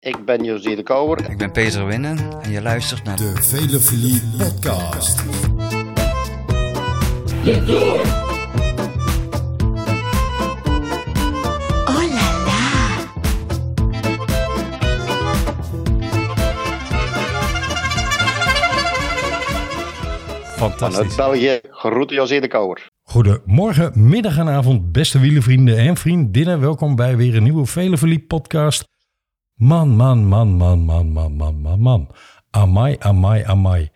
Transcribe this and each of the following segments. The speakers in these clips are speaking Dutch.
Ik ben José de Kouwer. Ik ben Peter Winnen en je luistert naar De Velofilie Podcast. Oh là là Vanuit. België, groeten José de Kouwer. Goedemorgen, middag en avond, beste wielenvrienden en vriendinnen. Welkom bij weer een nieuwe Velofilie podcast. Man, man, man, man, man, man, man, man, man. Amai, amai, amai.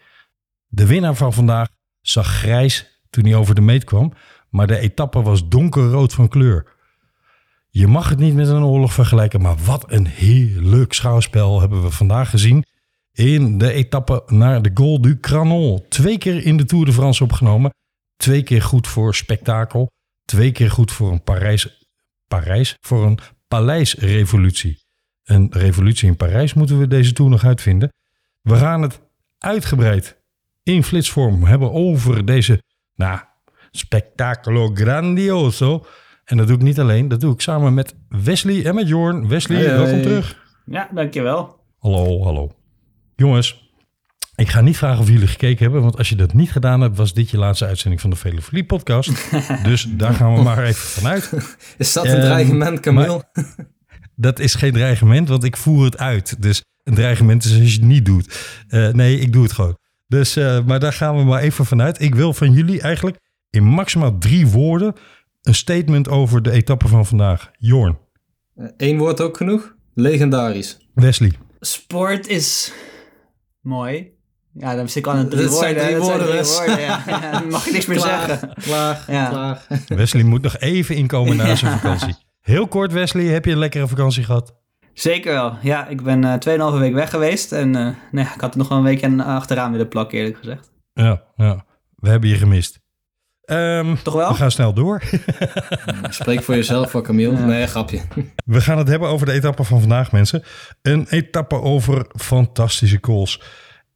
De winnaar van vandaag zag grijs toen hij over de meet kwam, maar de etappe was donkerrood van kleur. Je mag het niet met een oorlog vergelijken, maar wat een heerlijk schouwspel hebben we vandaag gezien in de etappe naar de Gol du Cranon. Twee keer in de Tour de France opgenomen. Twee keer goed voor spektakel. Twee keer goed voor een Parijs, Parijs voor een paleisrevolutie. Een revolutie in Parijs moeten we deze Tour nog uitvinden. We gaan het uitgebreid in flitsvorm hebben over deze, nou, spectaculo grandioso. En dat doe ik niet alleen, dat doe ik samen met Wesley en met Jorn. Wesley, Hey, welkom hey. terug. Ja, dankjewel. Hallo, hallo. Jongens, ik ga niet vragen of jullie gekeken hebben, want als je dat niet gedaan hebt, was dit je laatste uitzending van de Velofilie podcast. dus daar gaan we maar even vanuit. Is dat een Ehm, dreigement, Camille? Dat is geen dreigement, want ik voer het uit. Dus een dreigement is als je het niet doet. Eh, nee, ik doe het gewoon. Dus, eh, maar daar gaan we maar even vanuit. Ik wil van jullie eigenlijk in maximaal drie woorden een statement over de etappe van vandaag. Jorn, Eén woord ook genoeg? Legendarisch. Wesley. Sport is mooi. Ja, dan zit ik al aan drie woorden. drie Dat zijn woorden, drie dus. woorden, ja. Ja, dan mag je niks meer zeggen. Klaar, Ja. klaar. Wesley moet nog even inkomen na zijn vakantie. Heel kort, Wesley, heb je een lekkere vakantie gehad? Zeker wel. Ja, ik ben eh 2,5 week weg geweest. En eh, nee, ik had er nog wel een week en achteraan willen plakken, eerlijk gezegd. Ja, ja. We hebben je gemist. Ehm, Toch wel? we gaan snel door. Spreek voor jezelf, hoor, Camille. Nee, grapje. We gaan het hebben over de etappe van vandaag, mensen. Een etappe over fantastische calls.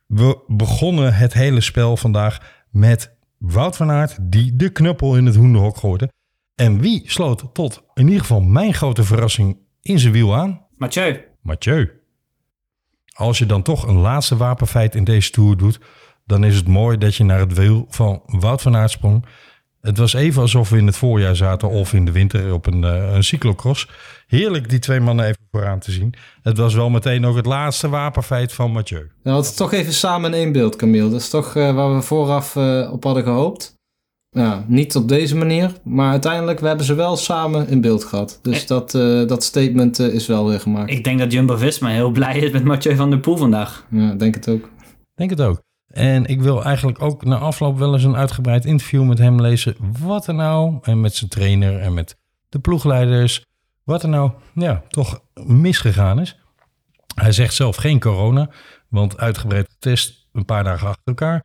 We begonnen het hele spel vandaag met Wout van Aert... die de knuppel in het hoenderhok gooide. En wie sloot tot in ieder geval mijn grote verrassing in zijn wiel aan? Mathieu. Mathieu. Als je dan toch een laatste wapenfeit in deze Tour doet... dan is het mooi dat je naar het wiel van Wout van Aert sprong. Het was even alsof we in het voorjaar zaten of in de winter op een, eh, een cyclocross. Heerlijk die twee mannen even vooraan te zien. Het was wel meteen ook het laatste wapenfeit van Mathieu. We hadden het toch even samen in één beeld, Camille. Dat is toch eh, waar we vooraf eh, op hadden gehoopt. Ja, niet op deze manier. Maar uiteindelijk, we hebben ze wel samen in beeld gehad. Dus Eh. dat, eh, dat statement eh, is wel weer gemaakt. Ik denk dat Jumbo-Visma heel blij is met Mathieu van der Poel vandaag. Ja, denk het ook. Denk het ook. En ik wil eigenlijk ook na afloop wel eens een uitgebreid interview met hem lezen. Wat er nou, en met zijn trainer en met de ploegleiders, wat er nou ja, toch misgegaan is. Hij zegt zelf geen corona, want uitgebreid getest een paar dagen achter elkaar.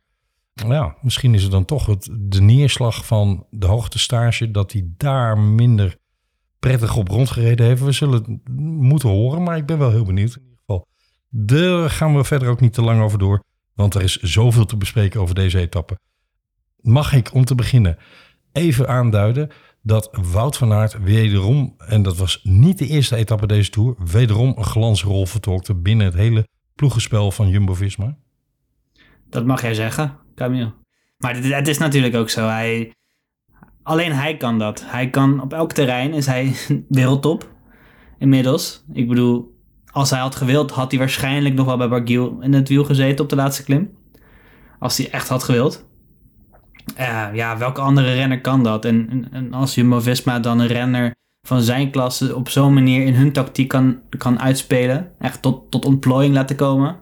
Ja, misschien is het dan toch het, de neerslag van de hoogtestage dat hij daar minder prettig op rondgereden heeft. We zullen het moeten horen, maar ik ben wel heel benieuwd in ieder geval. Daar gaan we verder ook niet te lang over door. Want er is zoveel te bespreken over deze etappe. Mag ik om te beginnen even aanduiden dat Wout van Aert wederom, en dat was niet de eerste etappe deze Tour, wederom een glansrol vertolkte binnen het hele ploegenspel van Jumbo-Visma? Dat mag jij zeggen, Camille. Maar het, is natuurlijk ook zo. Hij, alleen hij kan dat. Hij kan op elk terrein is hij wereldtop. Inmiddels. Ik bedoel, als hij had gewild, had hij waarschijnlijk nog wel bij Barguil in het wiel gezeten op de laatste klim. Als hij echt had gewild. Eh, ja, welke andere renner kan dat? En, en, en als Jumbo-Visma dan een renner van zijn klasse op zo'n manier in hun tactiek kan, kan uitspelen. Echt tot, tot ontplooiing laten komen.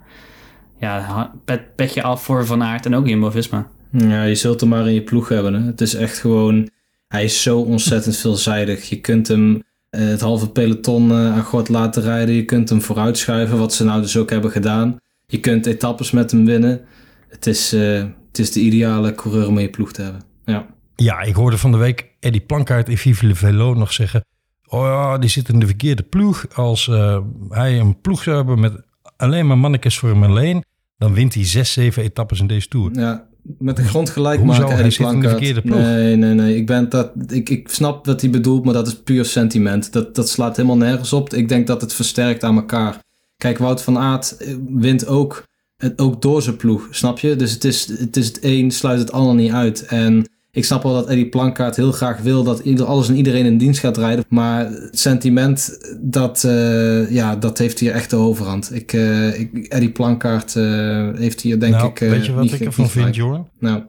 Ja, ha- pet, petje af voor Van Aert en ook Jumbo-Visma. Ja, je zult hem maar in je ploeg hebben. Hè? Het is echt gewoon... Hij is zo ontzettend veelzijdig. Je kunt hem eh, het halve peloton eh, aan God laten rijden. Je kunt hem vooruitschuiven, wat ze nou dus ook hebben gedaan. Je kunt etappes met hem winnen. Het is, eh, het is de ideale coureur om in je ploeg te hebben. Ja. Ja, ik hoorde van de week Eddie Plankaart in Vive le Velo nog zeggen... Oh ja, die zit in de verkeerde ploeg. Als eh, hij een ploeg zou hebben met alleen maar mannetjes voor hem alleen... dan wint hij zes, zeven etappes in deze Tour. ja, met de grond gelijk Hoezo? maken, Hij zit in de verkeerde ploeg. Nee, nee, nee. Ik, ben dat, ik, ik snap wat hij bedoelt, maar dat is puur sentiment. Dat, dat slaat helemaal nergens op. Ik denk dat het versterkt aan elkaar. Kijk, Wout van Aert eh, wint ook, het, ook door zijn ploeg, snap je? Dus het is, het is het een sluit het ander niet uit. En ik snap wel dat Eddie Plankaart heel graag wil dat ieder, alles en iedereen in dienst gaat rijden. Maar het sentiment, dat, eh, ja, dat heeft hier echt de overhand. Ik, eh, ik, Eddie Plankaart eh, heeft hier denk nou, ik... weet je wat niet ik ervan vind. Jorn? Nou,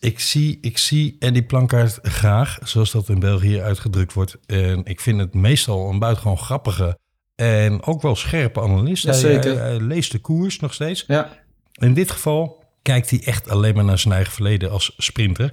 Ik zie, ik zie Eddie Plankaart graag, zoals dat in België uitgedrukt wordt. En ik vind het meestal een buitengewoon grappige en ook wel scherpe analist. Ja, Hij- zeker. Hij, hij leest de koers nog steeds. ja, In dit geval kijkt hij echt alleen maar naar zijn eigen verleden als sprinter.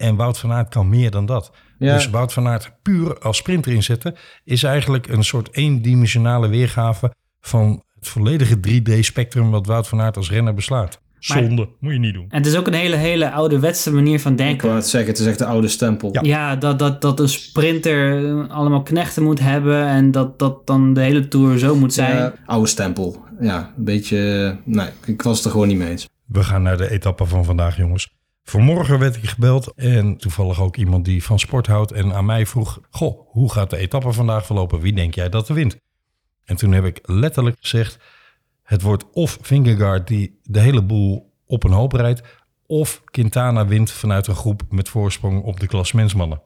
En Wout van Aert kan meer dan dat. Ja. Dus Wout van Aert puur als sprinter inzetten... is eigenlijk een soort eendimensionale weergave... van het volledige 3D-spectrum... wat Wout van Aert als renner beslaat. Maar- Zonde, moet je niet doen. En het is ook een hele, hele ouderwetse manier van ik denken. wou het zeggen, het is echt de oude stempel. Ja. Ja, dat, dat, dat een sprinter allemaal knechten moet hebben en dat dat dan de hele tour zo moet zijn. Ja, oude stempel. Ja, een beetje... eh, Nee, ik was het er gewoon niet mee eens. We gaan naar de etappe van vandaag, jongens. Vanmorgen werd ik gebeld en toevallig ook iemand die van sport houdt en aan mij vroeg: Goh, hoe gaat de etappe vandaag verlopen? Wie denk jij dat er wint? En toen heb ik letterlijk gezegd: Het wordt of Vingegaard die de hele boel op een hoop rijdt, of Quintana wint vanuit een groep met voorsprong op de klasmensmannen.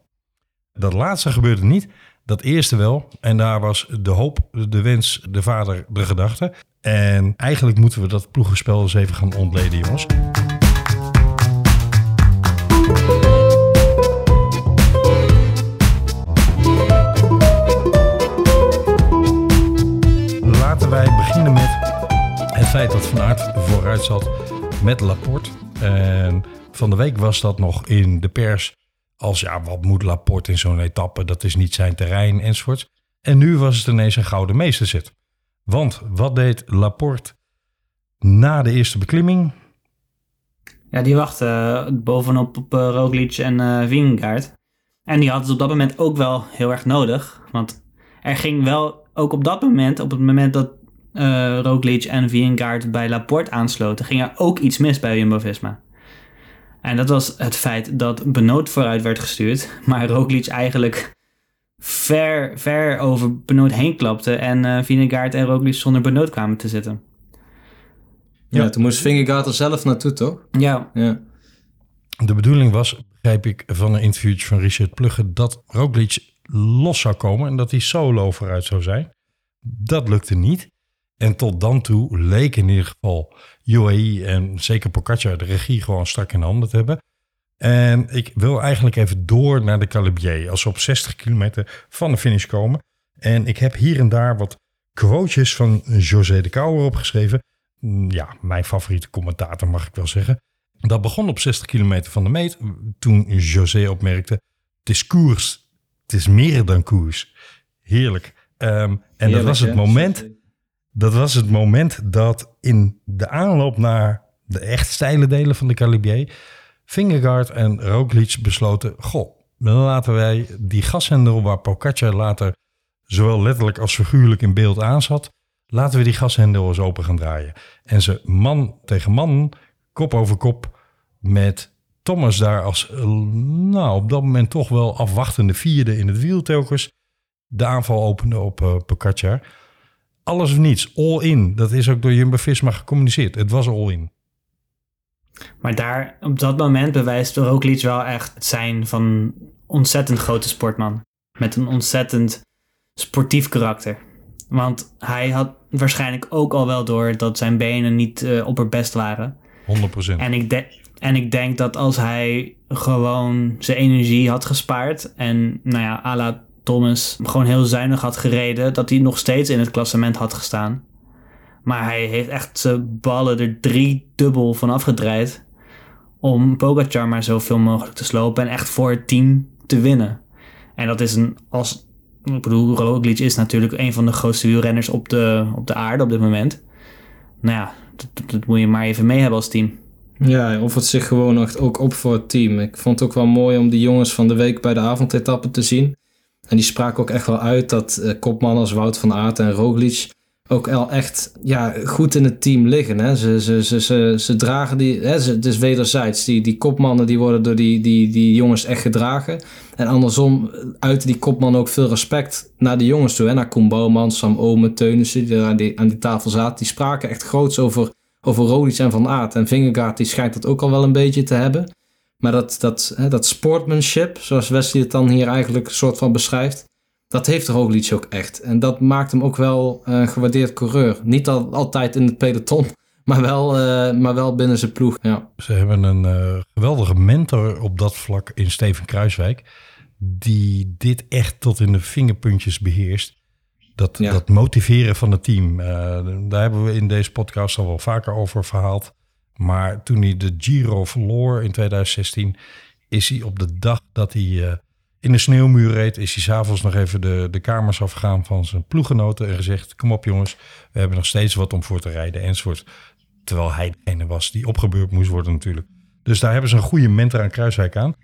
Dat laatste gebeurde niet, dat eerste wel. En daar was de hoop, de wens, de vader, de gedachte. En eigenlijk moeten we dat ploegenspel eens even gaan ontleden, jongens. Zat met Laporte. En van de week was dat nog in de pers als ja, wat moet Laporte in zo'n etappe? Dat is niet zijn terrein enzovoorts. En nu was het ineens een gouden meesterzit. Want wat deed Laporte na de eerste beklimming? Ja, die wachten eh, bovenop op eh, Roglic en Vingegaard. En die hadden ze op dat moment ook wel heel erg nodig. Want er ging wel ook op dat moment, op het moment dat eh Roglic en Vingegaard bij Laporte aansloten, ging er ook iets mis bij Jumbo-Visma. En dat was het feit dat Benoot vooruit werd gestuurd, maar Roglic eigenlijk ver, ver over Benoot heen klapte en eh Vingegaard en Roglic zonder Benoot kwamen te zitten. Ja, Ja. toen moest Vingegaard er zelf naartoe, toch? Ja, Ja. De bedoeling was, begrijp ik van een interviewtje van Richard Plugge, dat Roglic los zou komen en dat hij solo vooruit zou zijn. Dat lukte niet. En tot dan toe leek in ieder geval UAE en zeker Pogacar de regie gewoon strak in handen te hebben. En ik wil eigenlijk even door naar de Calibier als we op 60 kilometer van de finish komen. En ik heb hier en daar wat quotejes van José de Kouwer opgeschreven. Mm, Ja, mijn favoriete commentator mag ik wel zeggen. Dat begon op 60 kilometer van de meet. Toen José opmerkte: Het is koers. Het is meer dan koers. Heerlijk. Ehm, en dat was het hè? moment. Dat was het moment dat in de aanloop naar de echt steile delen van de Calibier. Vingegaard en Roglic besloten: Goh, dan laten wij die gashendel waar Pogacar later zowel letterlijk als figuurlijk in beeld aan zat. Laten we die gashendel eens open gaan draaien. En ze man tegen man, kop over kop, met Thomas daar als, eh, nou, op dat moment toch wel afwachtende vierde in het wiel telkens. De aanval opende op uh, Pogacar. Alles of niets, all in. Dat is ook door Jumbo-Visma gecommuniceerd. Het was all in. Maar daar, op dat moment bewijst Roglic wel echt het zijn van een ontzettend grote sportman. Met een ontzettend sportief karakter. Want hij had waarschijnlijk ook al wel door dat zijn benen niet uh, op het best waren. 100%. En ik, de- en ik denk dat als hij gewoon zijn energie had gespaard en nou ja, à la Thomas gewoon heel zuinig had gereden, dat hij nog steeds in het klassement had gestaan. Maar hij heeft echt zijn ballen er drie dubbel van afgedraaid om Pogacar maar zoveel mogelijk te slopen en echt voor het team te winnen. En dat is een, als, ik bedoel, Roglic is natuurlijk een van de grootste wielrenners op de, op de aarde op dit moment. Nou ja, dat, moet je maar even mee hebben als team. Ja, hij offert zich gewoon echt ook op voor het team. Ik vond het ook wel mooi om die jongens van de week bij de avondetappe te zien. En die spraken ook echt wel uit dat uh, kopmannen als Wout van Aert en Roglic ook al echt ja, goed in het team liggen. Hè. Ze, ze, ze, ze, ze dragen die, hè, het is wederzijds. Die, die kopmannen die worden door die, die, die jongens echt gedragen. En andersom uit die kopman ook veel respect naar de jongens toe. Hè. Naar Koen Bouwman, Sam Omen, Teunissen die aan die, aan die tafel zaten. Die spraken echt groots over, over Rodic en Van Aert. En Vingegaard die schijnt dat ook al wel een beetje te hebben. Maar dat, dat, hè, dat sportmanship, zoals Wesley het dan hier eigenlijk een soort van beschrijft dat heeft Roglic ook echt. En dat maakt hem ook wel een gewaardeerd coureur. Niet al, altijd in het peloton, maar wel, uh, maar wel binnen zijn ploeg. Ja. Ze hebben een uh, geweldige mentor op dat vlak in Steven Kruiswijk. Die dit echt tot in de vingerpuntjes beheerst. Dat, ja. dat motiveren van het team. Daar hebben we in deze podcast al wel vaker over verhaald. Maar toen hij de Giro verloor in 2016, is hij op de dag dat hij in de sneeuwmuur reed, is hij s'avonds nog even de, de kamers afgegaan van zijn ploeggenoten en gezegd: Kom op jongens, we hebben nog steeds wat om voor te rijden enzovoort. Terwijl hij degene was die opgebeurd moest worden natuurlijk. Dus daar hebben ze een goede mentor aan Kruiswijk aan.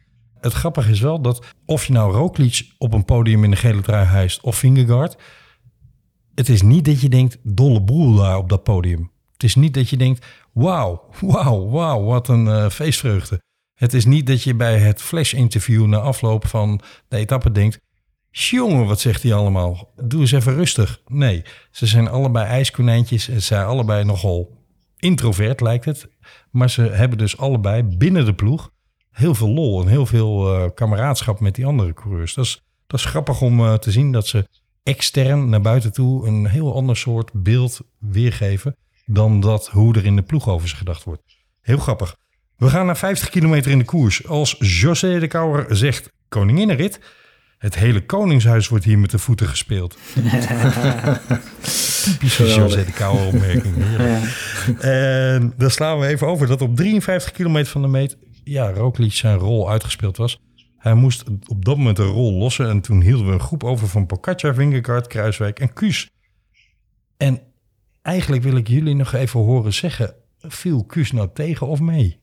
Het grappige is wel dat of je nou Roglic op een podium in de gele trui hijst of Vingegaard. Het is niet dat je denkt, dolle boel daar op dat podium. Het is niet dat je denkt, wauw, wauw, wauw, wat een uh, feestvreugde. Het is niet dat je bij het flash-interview na afloop van de etappe denkt... Jongen, wat zegt hij allemaal? Doe eens even rustig. Nee, ze zijn allebei ijskonijntjes en zijn allebei nogal introvert, lijkt het. Maar ze hebben dus allebei binnen de ploeg heel veel lol en heel veel uh, kameraadschap met die andere coureurs. Dat is, dat is grappig om uh, te zien dat ze extern naar buiten toe een heel ander soort beeld weergeven dan dat hoe er in de ploeg over ze gedacht wordt. Heel grappig. We gaan naar 50 kilometer in de koers. Als José de Kouwer zegt koninginnenrit. Het hele koningshuis wordt hier met de voeten gespeeld. Typische José de Kouwer opmerking. Ja. En dan slaan we even over dat op 53 kilometer van de meet... ja, Roglic zijn rol uitgespeeld was. Hij moest op dat moment een rol lossen. En toen hielden we een groep over van Pocaccia, Vingegaard, Kruiswijk en Kuus. En eigenlijk wil ik jullie nog even horen zeggen... viel Kuus nou tegen of mee?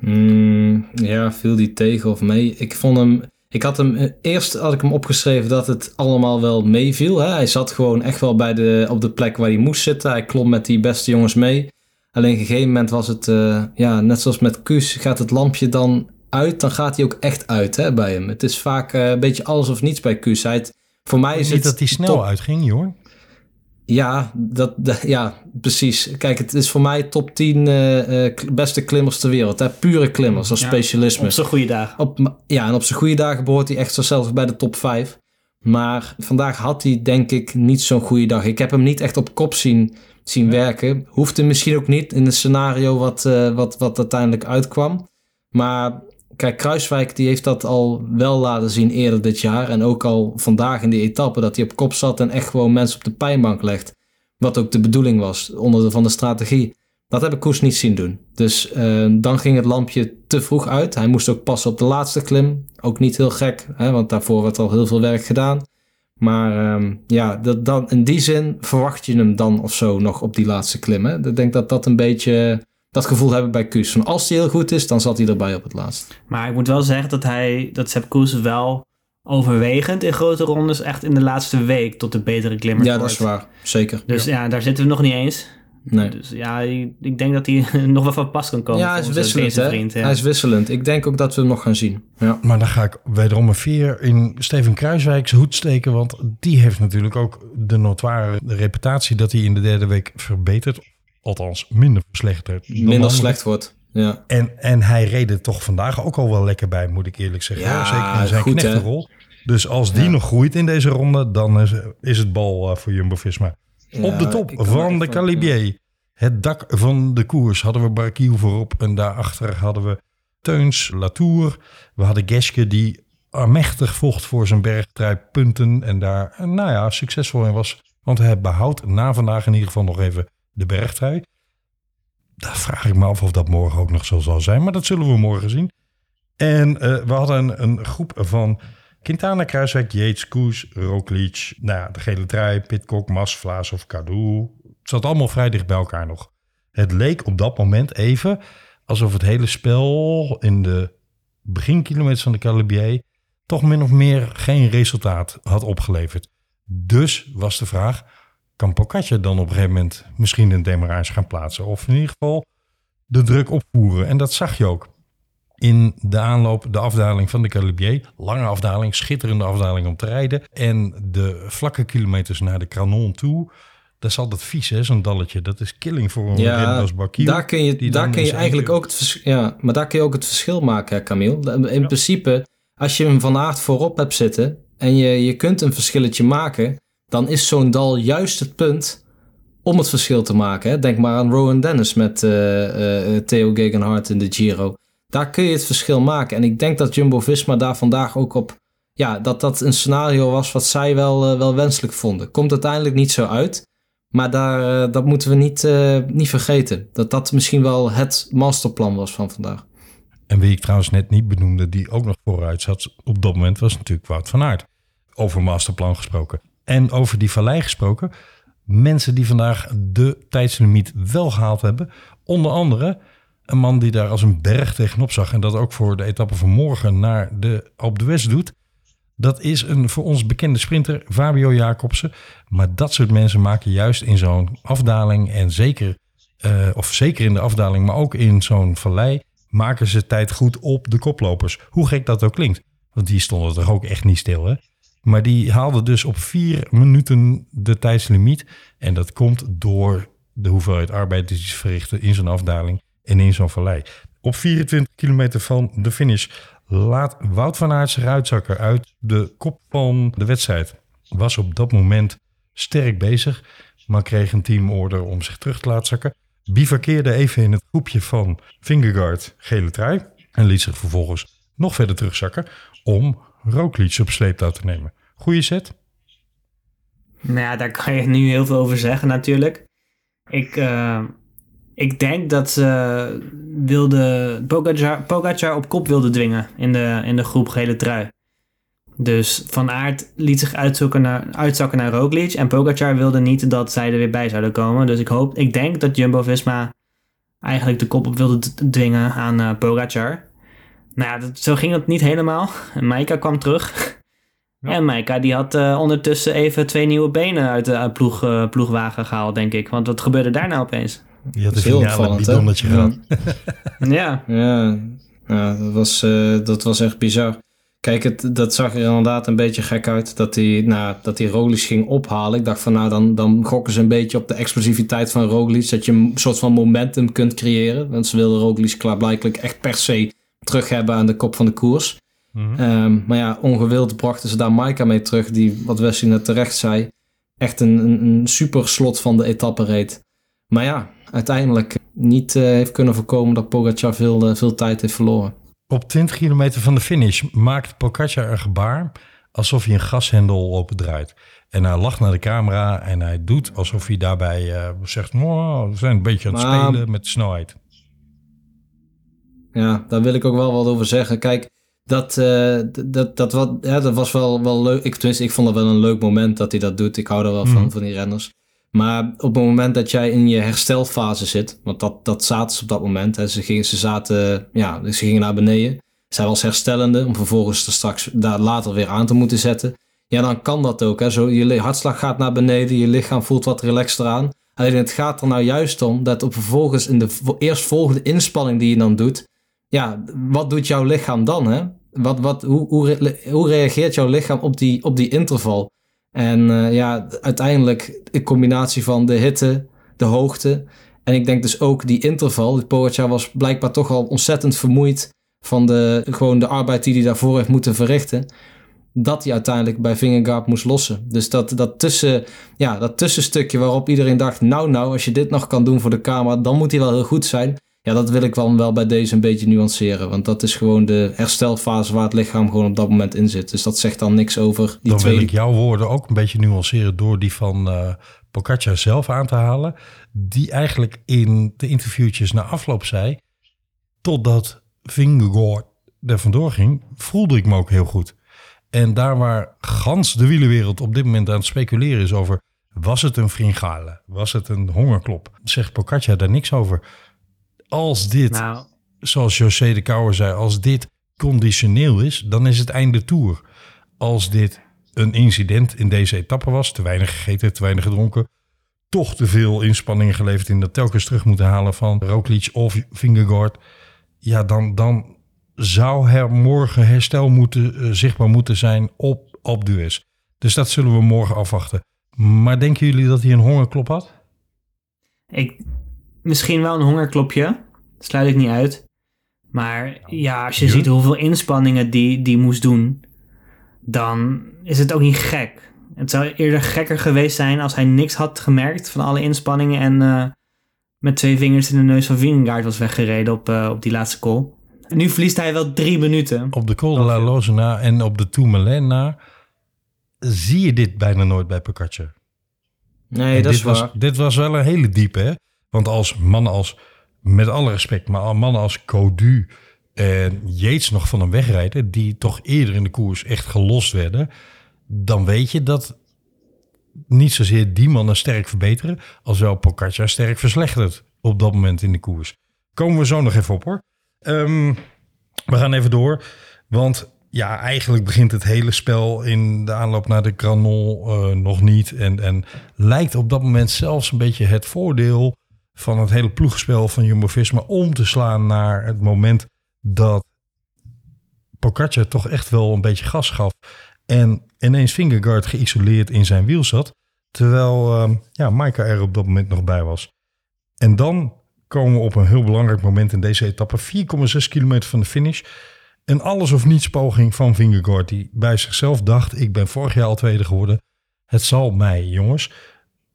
Mm, ja, viel die tegen of mee? Ik vond hem. Ik had hem. Eh, eerst had ik hem opgeschreven dat het allemaal wel meeviel. Hij zat gewoon echt wel bij de, op de plek waar hij moest zitten. Hij klom met die beste jongens mee. Alleen op een gegeven moment was het. Uh, ja, net zoals met Kuus gaat het lampje dan uit. Dan gaat hij ook echt uit hè, bij hem. Het is vaak uh, een beetje alles of niets bij Kuus. Hij voor mij is Niet het. dat hij snel uitging, joh. Ja, dat, dat, ja, precies. Kijk, het is voor mij top 10 uh, uh, beste klimmers ter wereld. Hè? Pure klimmers als Ja, specialisme. Op zijn goede dagen. Op, ja, en op zijn goede dagen behoort hij echt zo zelfs bij de top 5. Maar vandaag had hij denk ik niet zo'n goede dag. Ik heb hem niet echt op kop zien, zien werken. Hoefde misschien ook niet in het scenario wat, uh, wat, wat uiteindelijk uitkwam. Maar kijk, Kruiswijk die heeft dat al wel laten zien eerder dit jaar. En ook al vandaag in die etappe dat hij op kop zat en echt gewoon mensen op de pijnbank legt. Wat ook de bedoeling was onder de, van de strategie. Dat heb ik Koes niet zien doen. Dus uh, dan ging het lampje te vroeg uit. Hij moest ook passen op de laatste klim. Ook niet heel gek, hè, want daarvoor werd al heel veel werk gedaan. Maar um, ja, dat, dan, in die zin verwacht je hem dan of zo nog op die laatste klim. Hè? Ik denk dat dat een beetje dat gevoel hebben bij Koes. Van als hij heel goed is, dan zat hij erbij op het laatst. Maar ik moet wel zeggen dat hij, dat Sepp Koes wel overwegend in grote rondes echt in de laatste week tot de betere klimmer Ja, dat is waar. Zeker. Dus ja. daar zitten we nog niet eens. Nee. Dus ja, ik, denk dat hij nog wel van pas kan komen. Ja, hij is wisselend. Hè? Vriend, ja. Hij is wisselend. Ik denk ook dat we hem nog gaan zien. Ja. Maar dan ga ik wederom een veer in Steven Kruiswijk's hoed steken. Want die heeft natuurlijk ook de notoire reputatie dat hij in de derde week verbetert. Althans, minder verslechterd. dan Minder slecht wordt. Ja. En, en hij reed er toch vandaag ook al wel lekker bij, moet ik eerlijk zeggen. Ja, Zeker in zijn goed, hè? knechtenrol. Dus als die Ja. nog groeit in deze ronde, dan is, is het bal eh, voor Jumbo-Visma. Op de top van de Calibier. Het dak van de koers hadden we Barkiel voorop. En daarachter hadden we Teuns, Latour. We hadden Geske die mechtig vocht voor zijn bergtrui punten. En daar, eh, nou ja, succesvol in was. Want hij behoudt na vandaag in ieder geval nog even de bergtrui. Daar vraag ik me af of dat morgen ook nog zo zal zijn. Maar dat zullen we morgen zien. En eh, we hadden een, groep van Quintana, Kruiswijk, Yates, Koes, Roglic. Nou de gele trui, Pitcock, Mas, Vlaas of Cadu. Het zat allemaal vrij dicht bij elkaar nog. Het leek op dat moment even alsof het hele spel in de beginkilometers van de Calibier toch min of meer geen resultaat had opgeleverd. Dus was de vraag, kan Pocaccia dan op een gegeven moment misschien een demarage gaan plaatsen. Of in ieder geval de druk opvoeren. En dat zag je ook in de aanloop, de afdaling van de Calibier. Lange afdaling, schitterende afdaling om te rijden. En de vlakke kilometers naar de Kranon toe. Dat is altijd vies, hè, zo'n dalletje. Dat is killing voor een Ja, als Bakiel. daar kun je, daar kun je eigenlijk ook het ja, maar daar kun je ook het verschil maken, hè, Camille. In principe, als je hem van aard voorop hebt zitten en je, je kunt een verschilletje maken, dan is zo'n dal juist het punt om het verschil te maken. Denk maar aan Rowan Dennis met eh, eh, Theo Gegenhardt in de Giro. Daar kun je het verschil maken. En ik denk dat Jumbo-Visma daar vandaag ook op... Ja, dat dat een scenario was wat zij wel, eh, wel wenselijk vonden. Komt uiteindelijk niet zo uit. Maar daar, eh, dat moeten we niet, eh, niet vergeten. Dat dat misschien wel het masterplan was van vandaag. En wie ik trouwens net niet benoemde, die ook nog vooruit zat op dat moment, was natuurlijk Wout van Aert. Over masterplan gesproken. En over die vallei gesproken. Mensen die vandaag de tijdslimiet wel gehaald hebben. Onder andere een man die daar als een berg tegenop zag. En dat ook voor de etappe van morgen naar de Alpe d'Huez doet. Dat is een voor ons bekende sprinter, Fabio Jacobsen. Maar dat soort mensen maken juist in zo'n afdaling en zeker, eh, of zeker in de afdaling, maar ook in zo'n vallei, maken ze tijd goed op de koplopers. Hoe gek dat ook klinkt. Want die stonden toch ook echt niet stil, hè? Maar die haalde dus op vier minuten de tijdslimiet. En dat komt door de hoeveelheid arbeid die ze verrichten in zo'n afdaling en in zo'n vallei. Op 24 kilometer van de finish laat Wout van Aert zich uit de kop van de wedstrijd. Was op dat moment sterk bezig, maar kreeg een teamorder om zich terug te laten zakken. Bivakkeerde even in het groepje van Fingergaard gele trui en liet zich vervolgens nog verder terugzakken om Roglic op sleeptouw te nemen. Goeie set. Nou ja, daar kan je nu heel veel over zeggen natuurlijk. Ik, eh, ik denk dat ze wilde Pogacar, Pogacar op kop wilde dwingen in de, in de groep gele trui. Dus Van Aert liet zich naar, uitzakken naar Roglic. En Pogacar wilde niet dat zij er weer bij zouden komen. Dus ik, hoop, ik denk dat Jumbo-Visma eigenlijk de kop op wilde dwingen aan Pogacar. Nou ja, dat, zo ging het niet helemaal. En Maika kwam terug. En Maika die had eh, ondertussen even twee nieuwe benen uit de uit ploeg, eh, ploegwagen gehaald, denk ik. Want wat gebeurde daar nou opeens? Die had Dat een heel finale opvallend, bidonnetje Ja. gehad. Ja, Ja, ja dat, was, eh, dat was echt bizar. Kijk, het, dat zag er inderdaad een beetje gek uit dat hij, nou, dat hij Roglic ging ophalen. Ik dacht van nou, dan, dan gokken ze een beetje op de explosiviteit van Roglic. Dat je een soort van momentum kunt creëren. Want ze wilden Roglic klaarblijkelijk echt per se terug hebben aan de kop van de koers. Mhm. Ehm, maar ja, ongewild brachten ze daar Maika mee terug. Die, wat Wesley net terecht zei, echt een, een, een super slot van de etappe reed. Maar ja, uiteindelijk niet eh, heeft kunnen voorkomen dat Pogacar veel, eh, veel tijd heeft verloren. Op 20 kilometer van de finish maakt Pogacar een gebaar alsof hij een gashendel opendraait. En hij lacht naar de camera en hij doet alsof hij daarbij eh, zegt... "Wow, we zijn een beetje aan het Maar- spelen met de snelheid. Ja, daar wil ik ook wel wat over zeggen. Kijk, dat, eh, dat, dat, wat, ja, dat was wel, wel leuk. Ik, tenminste, ik vond het wel een leuk moment dat hij dat doet. Ik hou er wel van, Mhm. van die renners. Maar op het moment dat jij in je herstelfase zit, want dat, dat zaten ze op dat moment. Hè, ze, gingen, ze, zaten, ja, ze gingen naar beneden. Zij was herstellende, om vervolgens er straks daar later weer aan te moeten zetten. Ja, dan kan dat ook. Hè. Zo, je hartslag gaat naar beneden, je lichaam voelt wat relaxter aan. Alleen het gaat er nou juist om dat op vervolgens in de vo- eerstvolgende inspanning die je dan doet, ja, wat doet jouw lichaam dan? Hè? Wat, wat, hoe, hoe, re- hoe reageert jouw lichaam op die, op die interval? En eh, ja, uiteindelijk een combinatie van de hitte, de hoogte. En ik denk dus ook die interval. Pogacar was blijkbaar toch al ontzettend vermoeid van de, gewoon de arbeid die hij daarvoor heeft moeten verrichten. Dat hij uiteindelijk bij Vingegaard moest lossen. Dus dat, dat, tussen, ja, dat tussenstukje waarop iedereen dacht... nou nou, als je dit nog kan doen voor de camera... dan moet hij wel heel goed zijn. Ja, dat wil ik wel, wel bij deze een beetje nuanceren. Want dat is gewoon de herstelfase waar het lichaam gewoon op dat moment in zit. Dus dat zegt dan niks over die Dan tweede wil ik jouw woorden ook een beetje nuanceren door die van Pogacar zelf aan te halen. Die eigenlijk in de interviewtjes na afloop zei... totdat Vingegaard er vandoor ging, voelde ik me ook heel goed. En daar waar gans de wielenwereld op dit moment aan het speculeren is over... was het een fringale? Was het een hongerklop? Zegt Pogacar daar niks over. Als dit nou, zoals José de Kouwer zei, als dit conditioneel is, dan is het einde tour. Als dit een incident in deze etappe was, te weinig gegeten, te weinig gedronken, toch te veel inspanningen geleverd in dat telkens terug moeten halen van Roglic of Vingegaard. Ja, dan, dan zou er morgen herstel moeten, eh, zichtbaar moeten zijn op, op Dues. Dus dat zullen we morgen afwachten. Maar denken jullie dat hij een hongerklop had? Ik, misschien wel een hongerklopje. Sluit ik niet uit. Maar ja, als je Ja. ziet hoeveel inspanningen die, die moest doen, dan is het ook niet gek. Het zou eerder gekker geweest zijn als hij niks had gemerkt van alle inspanningen en eh, met twee vingers in de neus van Vingegaard was weggereden op, eh, op die laatste call. En nu verliest hij wel drie minuten. Op de Col de la Loze na en op de Tourmalet na zie je dit bijna nooit bij Pogacar. Nee, En dat is dit, was, waar. dit was wel een hele diepe, hè? Want als mannen als, met alle respect, maar mannen als Codu en Yates nog van hem wegrijden, die toch eerder in de koers echt gelost werden, dan weet je dat niet zozeer die mannen sterk verbeteren, als wel Pogacar sterk verslechtert op dat moment in de koers. Komen we zo nog even op hoor. Ehm, we gaan even door, want ja, eigenlijk begint het hele spel in de aanloop naar de Granon eh, nog niet. En, en lijkt op dat moment zelfs een beetje het voordeel van het hele ploegspel van Jumbo-Visma om te slaan naar het moment dat Pogacar toch echt wel een beetje gas gaf. En ineens Fingergaard geïsoleerd in zijn wiel zat. Terwijl ehm, ja, Maika er op dat moment nog bij was. En dan komen we op een heel belangrijk moment in deze etappe. 4,6 kilometer van de finish. Een alles of niets poging van Vingegaard. Die bij zichzelf dacht, ik ben vorig jaar al tweede geworden. Het zal mij, jongens.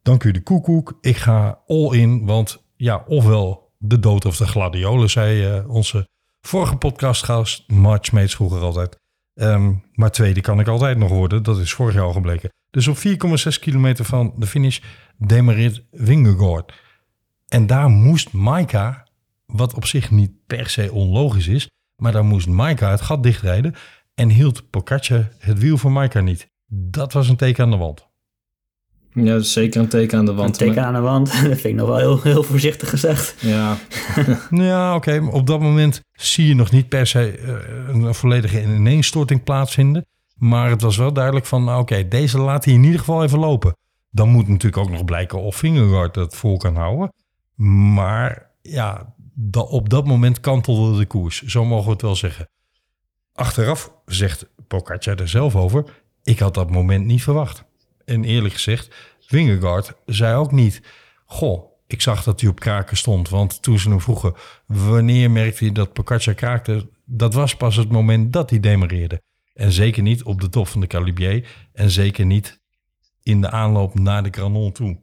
Dank u de koekoek. Ik ga all in. Want ja, ofwel de dood of de gladiolen, zei eh, onze vorige podcastgast. March Meets vroeger altijd. Ehm, maar tweede kan ik altijd nog worden. Dat is vorig jaar al gebleken. Dus op 4,6 kilometer van de finish demareert Vingegaard. En daar moest Maika, wat op zich niet per se onlogisch is, maar daar moest Maika het gat dichtrijden en hield Pogacar het wiel van Maika niet. Dat was een teken aan de wand. Ja, dat is zeker een teken aan de Een wand. teken aan de wand, dat vind ik nog wel heel, heel voorzichtig gezegd. Ja, Ja, oké, op dat moment zie je nog niet per se eh, een volledige ineenstorting plaatsvinden. Maar het was wel duidelijk van, nou, oké, deze laat hij in ieder geval even lopen. Dan moet natuurlijk ook nog blijken of Vingegaard het vol kan houden. Maar ja, op dat moment kantelde de koers. Zo mogen we het wel zeggen. Achteraf zegt Pogacar er zelf over, ik had dat moment niet verwacht. En eerlijk gezegd, Vingegaard zei ook niet, goh, ik zag dat hij op kraken stond. Want toen ze hem vroegen, wanneer merkte hij dat Pogacar kraakte? Dat was pas het moment dat hij demareerde. En zeker niet op de top van de Calibier. En zeker niet in de aanloop naar de Granon toe.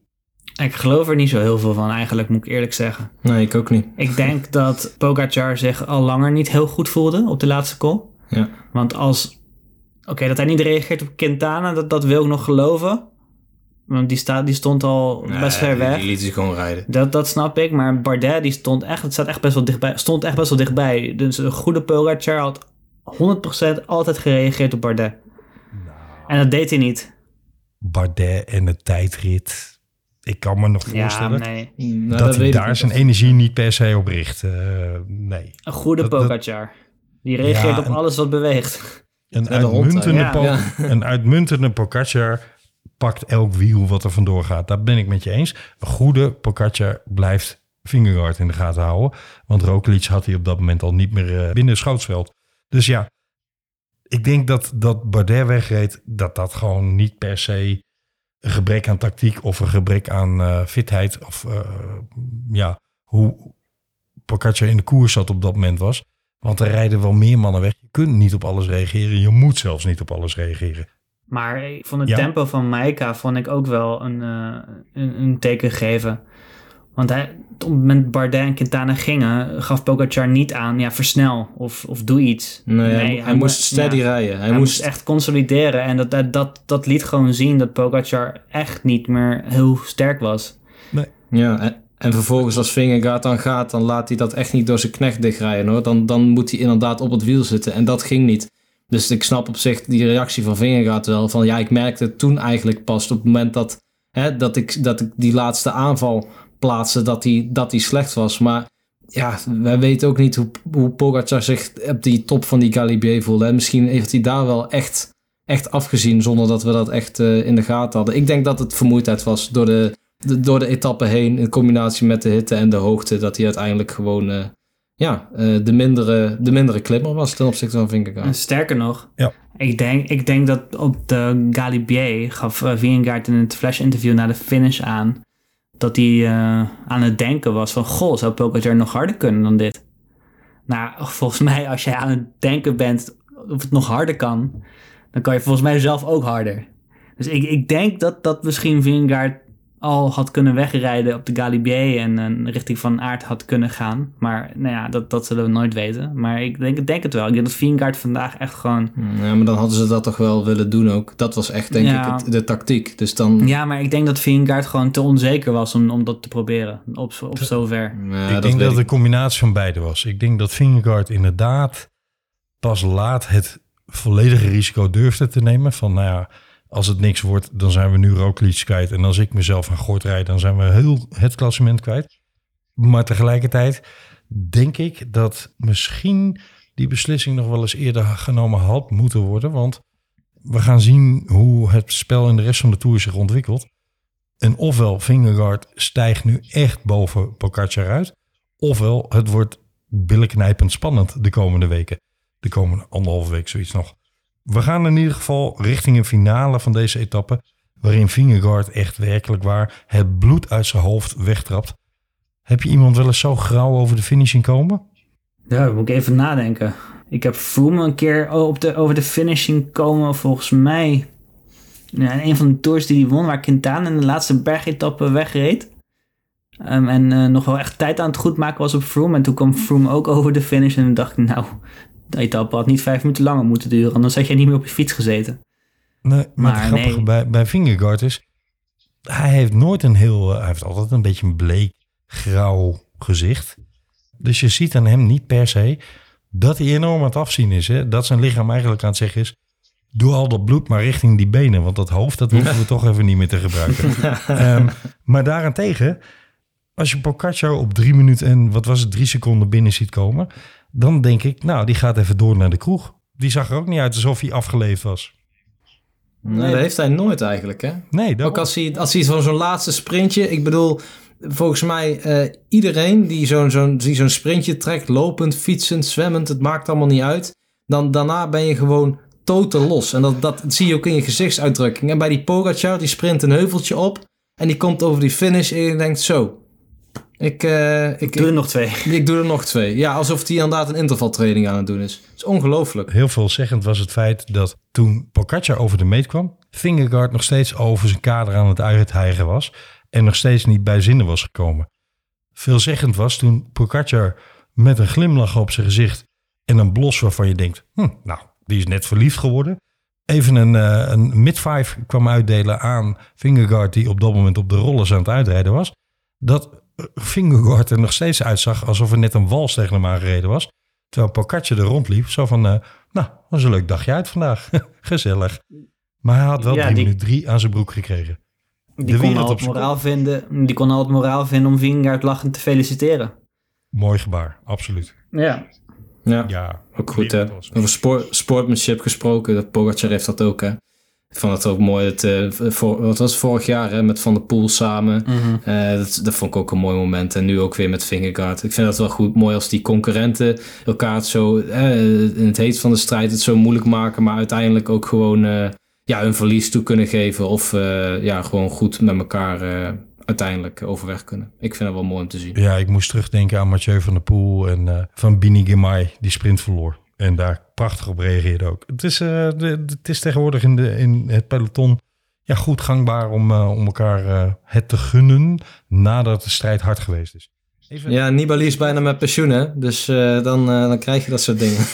Ik geloof er niet zo heel veel van, eigenlijk, moet ik eerlijk zeggen. nee, ik ook niet. Ik denk dat Pogacar zich al langer niet heel goed voelde op de laatste call. Ja. Want als... Oké, dat hij niet reageert op Quintana, dat, dat wil ik nog geloven. Want die, staat, die stond al best ver weg. Die liet zich gewoon rijden. Dat, dat snap ik, maar Bardet die stond echt, het staat echt best wel dichtbij, stond echt best wel dichtbij. Dus een goede Pogacar had 100% altijd gereageerd op Bardet. En dat deed hij niet. Bardet en de tijdrit. Ik kan me nog Ja, voorstellen nee. Nou, dat, hij weet ik daar zijn energie niet per se op richt. Eh, nee. Een goede Dat- Pogacar. Die reageert Ja, op en- alles wat beweegt. Een de hond, uitmuntende, po- Ja. een uitmuntende Pogacar pakt elk wiel wat er vandoor gaat. Daar ben ik met je eens. Een goede Pogacar blijft Vingegaard in de gaten houden. Want Roglic had hij op dat moment al niet meer eh, binnen het schoutsveld. Dus ja, ik denk dat dat Bardet wegreed, dat dat gewoon niet per se een gebrek aan tactiek of een gebrek aan eh, fitheid of eh, ja, hoe Pogacar in de koers zat op dat moment was. Want er rijden wel meer mannen weg. Je kunt niet op alles reageren. Je moet zelfs niet op alles reageren. Maar ik vond het Ja. tempo van Maika vond ik ook wel een, eh, een, een teken geven. Want hij, op het moment dat Bardet en Quintana gingen, gaf Pogacar niet aan, ja, versnel of, of doe iets. Nee, hij, hij mo- moest steady ja, rijden. Hij, Hij, moest, moest echt consolideren en dat, dat, dat, dat liet gewoon zien dat Pogacar echt niet meer heel sterk was. Ja, en, en vervolgens als Vingegaard dan gaat, dan laat hij dat echt niet door zijn knecht dichtrijden hoor. Dan, dan moet hij inderdaad op het wiel zitten en dat ging niet. Dus ik snap op zich die reactie van Vingegaard wel. Van ja, ik merkte toen eigenlijk pas op het moment dat, hè, dat, ik, dat ik die laatste aanval plaatste, dat die, dat die slecht was. Maar ja, wij weten ook niet hoe, hoe Pogacar zich op die top van die Galibier voelde. En misschien heeft hij daar wel echt, echt afgezien zonder dat we dat echt eh, in de gaten hadden. Ik denk dat het vermoeidheid was door de, de- door de etappe heen, in combinatie met de hitte en de hoogte, dat hij uiteindelijk gewoon eh, ja, eh, de, mindere, de mindere klimmer was ten opzichte van En Vingegaard. sterker nog, Ja. ik, denk, ik denk dat op de Galibier gaf uh, Vingegaard in het flash interview na de finish aan dat hij eh, aan het denken was van, goh, zou Pogacar nog harder kunnen dan dit? Nou, volgens mij als jij aan het denken bent of het nog harder kan, dan kan je volgens mij zelf ook harder. Dus ik, ik denk dat, dat misschien Vingegaard al had kunnen wegrijden op de Galibier en een richting van Aert had kunnen gaan. Maar nou ja, dat, dat zullen we nooit weten. Maar ik denk, ik denk het wel. Ik denk dat Vingegaard vandaag echt gewoon... Ja, maar dan hadden ze dat toch wel willen doen ook. Dat was echt, denk Ja. ik, het- de tactiek. Dus dan... Ja, maar ik denk dat Vingegaard gewoon te onzeker was om, om dat te proberen. Op, op zover. Ja, ik denk weet dat het een combinatie van beide was. Ik denk dat Vingegaard inderdaad pas laat het volledige risico durfde te nemen. Van nou ja, als het niks wordt, dan zijn we nu Roglic kwijt. En als ik mezelf aan Gort rijd, dan zijn we heel het klassement kwijt. Maar tegelijkertijd denk ik dat misschien die beslissing nog wel eens eerder genomen had moeten worden. Want we gaan zien hoe het spel in de rest van de Tour zich ontwikkelt. En ofwel Vingegaard stijgt nu echt boven Pogacar uit. Ofwel het wordt billenknijpend spannend de komende weken. De komende anderhalve week zoiets nog. We gaan in ieder geval richting een finale van deze etappe. Waarin Vingegaard echt werkelijk waar het bloed uit zijn hoofd wegtrapt. Heb je iemand wel eens zo grauw over de finish zien komen? Ja, moet ik even nadenken. Ik heb Froome een keer op de, over de finishing komen, volgens mij. Ja, een van de tours die hij won, waar Quintana in de laatste bergetappe wegreed. Ehm, en eh, nog wel echt tijd aan het goed maken was op Froome. En toen kwam Froome ook over de finish. En toen dacht ik, nou, de etappe had niet vijf minuten langer moeten duren. Anders had jij niet meer op je fiets gezeten. Nee, maar, Maar het grappige nee. bij, bij Vingegaard is... Hij heeft nooit een heel... eh, Hij heeft altijd een beetje een bleek, grauw gezicht. Dus je ziet aan hem niet per se dat hij enorm aan het afzien is. Hè? Dat zijn lichaam eigenlijk aan het zeggen is... Doe al dat bloed maar richting die benen. Want dat hoofd, dat hoeven we toch even niet meer te gebruiken. Ehm, maar daarentegen, als je Pogacar op drie minuten en wat was het, drie seconden binnen ziet komen... dan denk ik, nou, die gaat even door naar de kroeg. Die zag er ook niet uit alsof hij afgeleefd was. Nee, dat heeft hij nooit eigenlijk, hè? Nee, dat Ook als hij, als hij van zo'n laatste sprintje... Ik bedoel, volgens mij eh, iedereen die zo'n zo'n die zo'n sprintje trekt... lopend, fietsend, zwemmend, het maakt allemaal niet uit. Dan daarna ben je gewoon totaal los. En dat, dat zie je ook in je gezichtsuitdrukking. En bij die Pogacar, die sprint een heuveltje op... en die komt over die finish en je denkt zo... Ik, eh, ik, Doe er ik, nog twee. ik doe er nog twee. Ja, alsof hij inderdaad een intervaltraining aan het doen is. Het is ongelooflijk. heel veelzeggend was het feit dat toen Pogacar over de meet kwam, Vingegaard nog steeds over zijn kader aan het uithijgen was en nog steeds niet bij zinnen was gekomen. Veelzeggend was toen Pogacar met een glimlach op zijn gezicht en een blos waarvan je denkt, hm, nou, die is net verliefd geworden. Even een, eh, een mid-five kwam uitdelen aan Vingegaard die op dat moment op de rollers aan het uitrijden was. Dat eh, Vingegaard er nog steeds uitzag alsof er net een wals tegen hem aangereden was. Terwijl Pogacar er rondliep, zo van, eh, nou, was een leuk dagje uit vandaag. Gezellig. Maar hij had wel Ja, drie die- minuten drie aan zijn broek gekregen. Die De kon, al op het zijn moraal vinden, die kon al het moraal vinden om Vingegaard lachend te feliciteren. Mooi gebaar, absoluut. Ja. Ja. Ja, Ook goed, hè? Over sportmanship gesproken. Dat Pogacar heeft dat ook, hè? Ik vond het ook mooi. Het, eh, voor, wat was het vorig jaar, hè? Met Van der Poel samen. Eh, dat, dat vond ik ook een mooi moment. En nu ook weer met Vingegaard. Ik vind dat wel goed. Mooi als die concurrenten elkaar het zo... eh, in het heet van de strijd het zo moeilijk maken. Maar uiteindelijk ook gewoon... eh, ja, hun verlies toe kunnen geven. Of eh, ja, gewoon goed met elkaar eh, uiteindelijk overweg kunnen. Ik vind dat wel mooi om te zien. Ja, ik moest terugdenken aan Mathieu van der Poel en eh, van Bini Girmay, die sprint verloor. En daar prachtig op reageerde ook. Het is, eh, het is tegenwoordig in, de, in het peloton ja, goed gangbaar om, eh, om elkaar eh, het te gunnen nadat de strijd hard geweest is. Even, Ja, Nibali is bijna met pensioen, hè? Dus dan, dan krijg je dat soort dingen.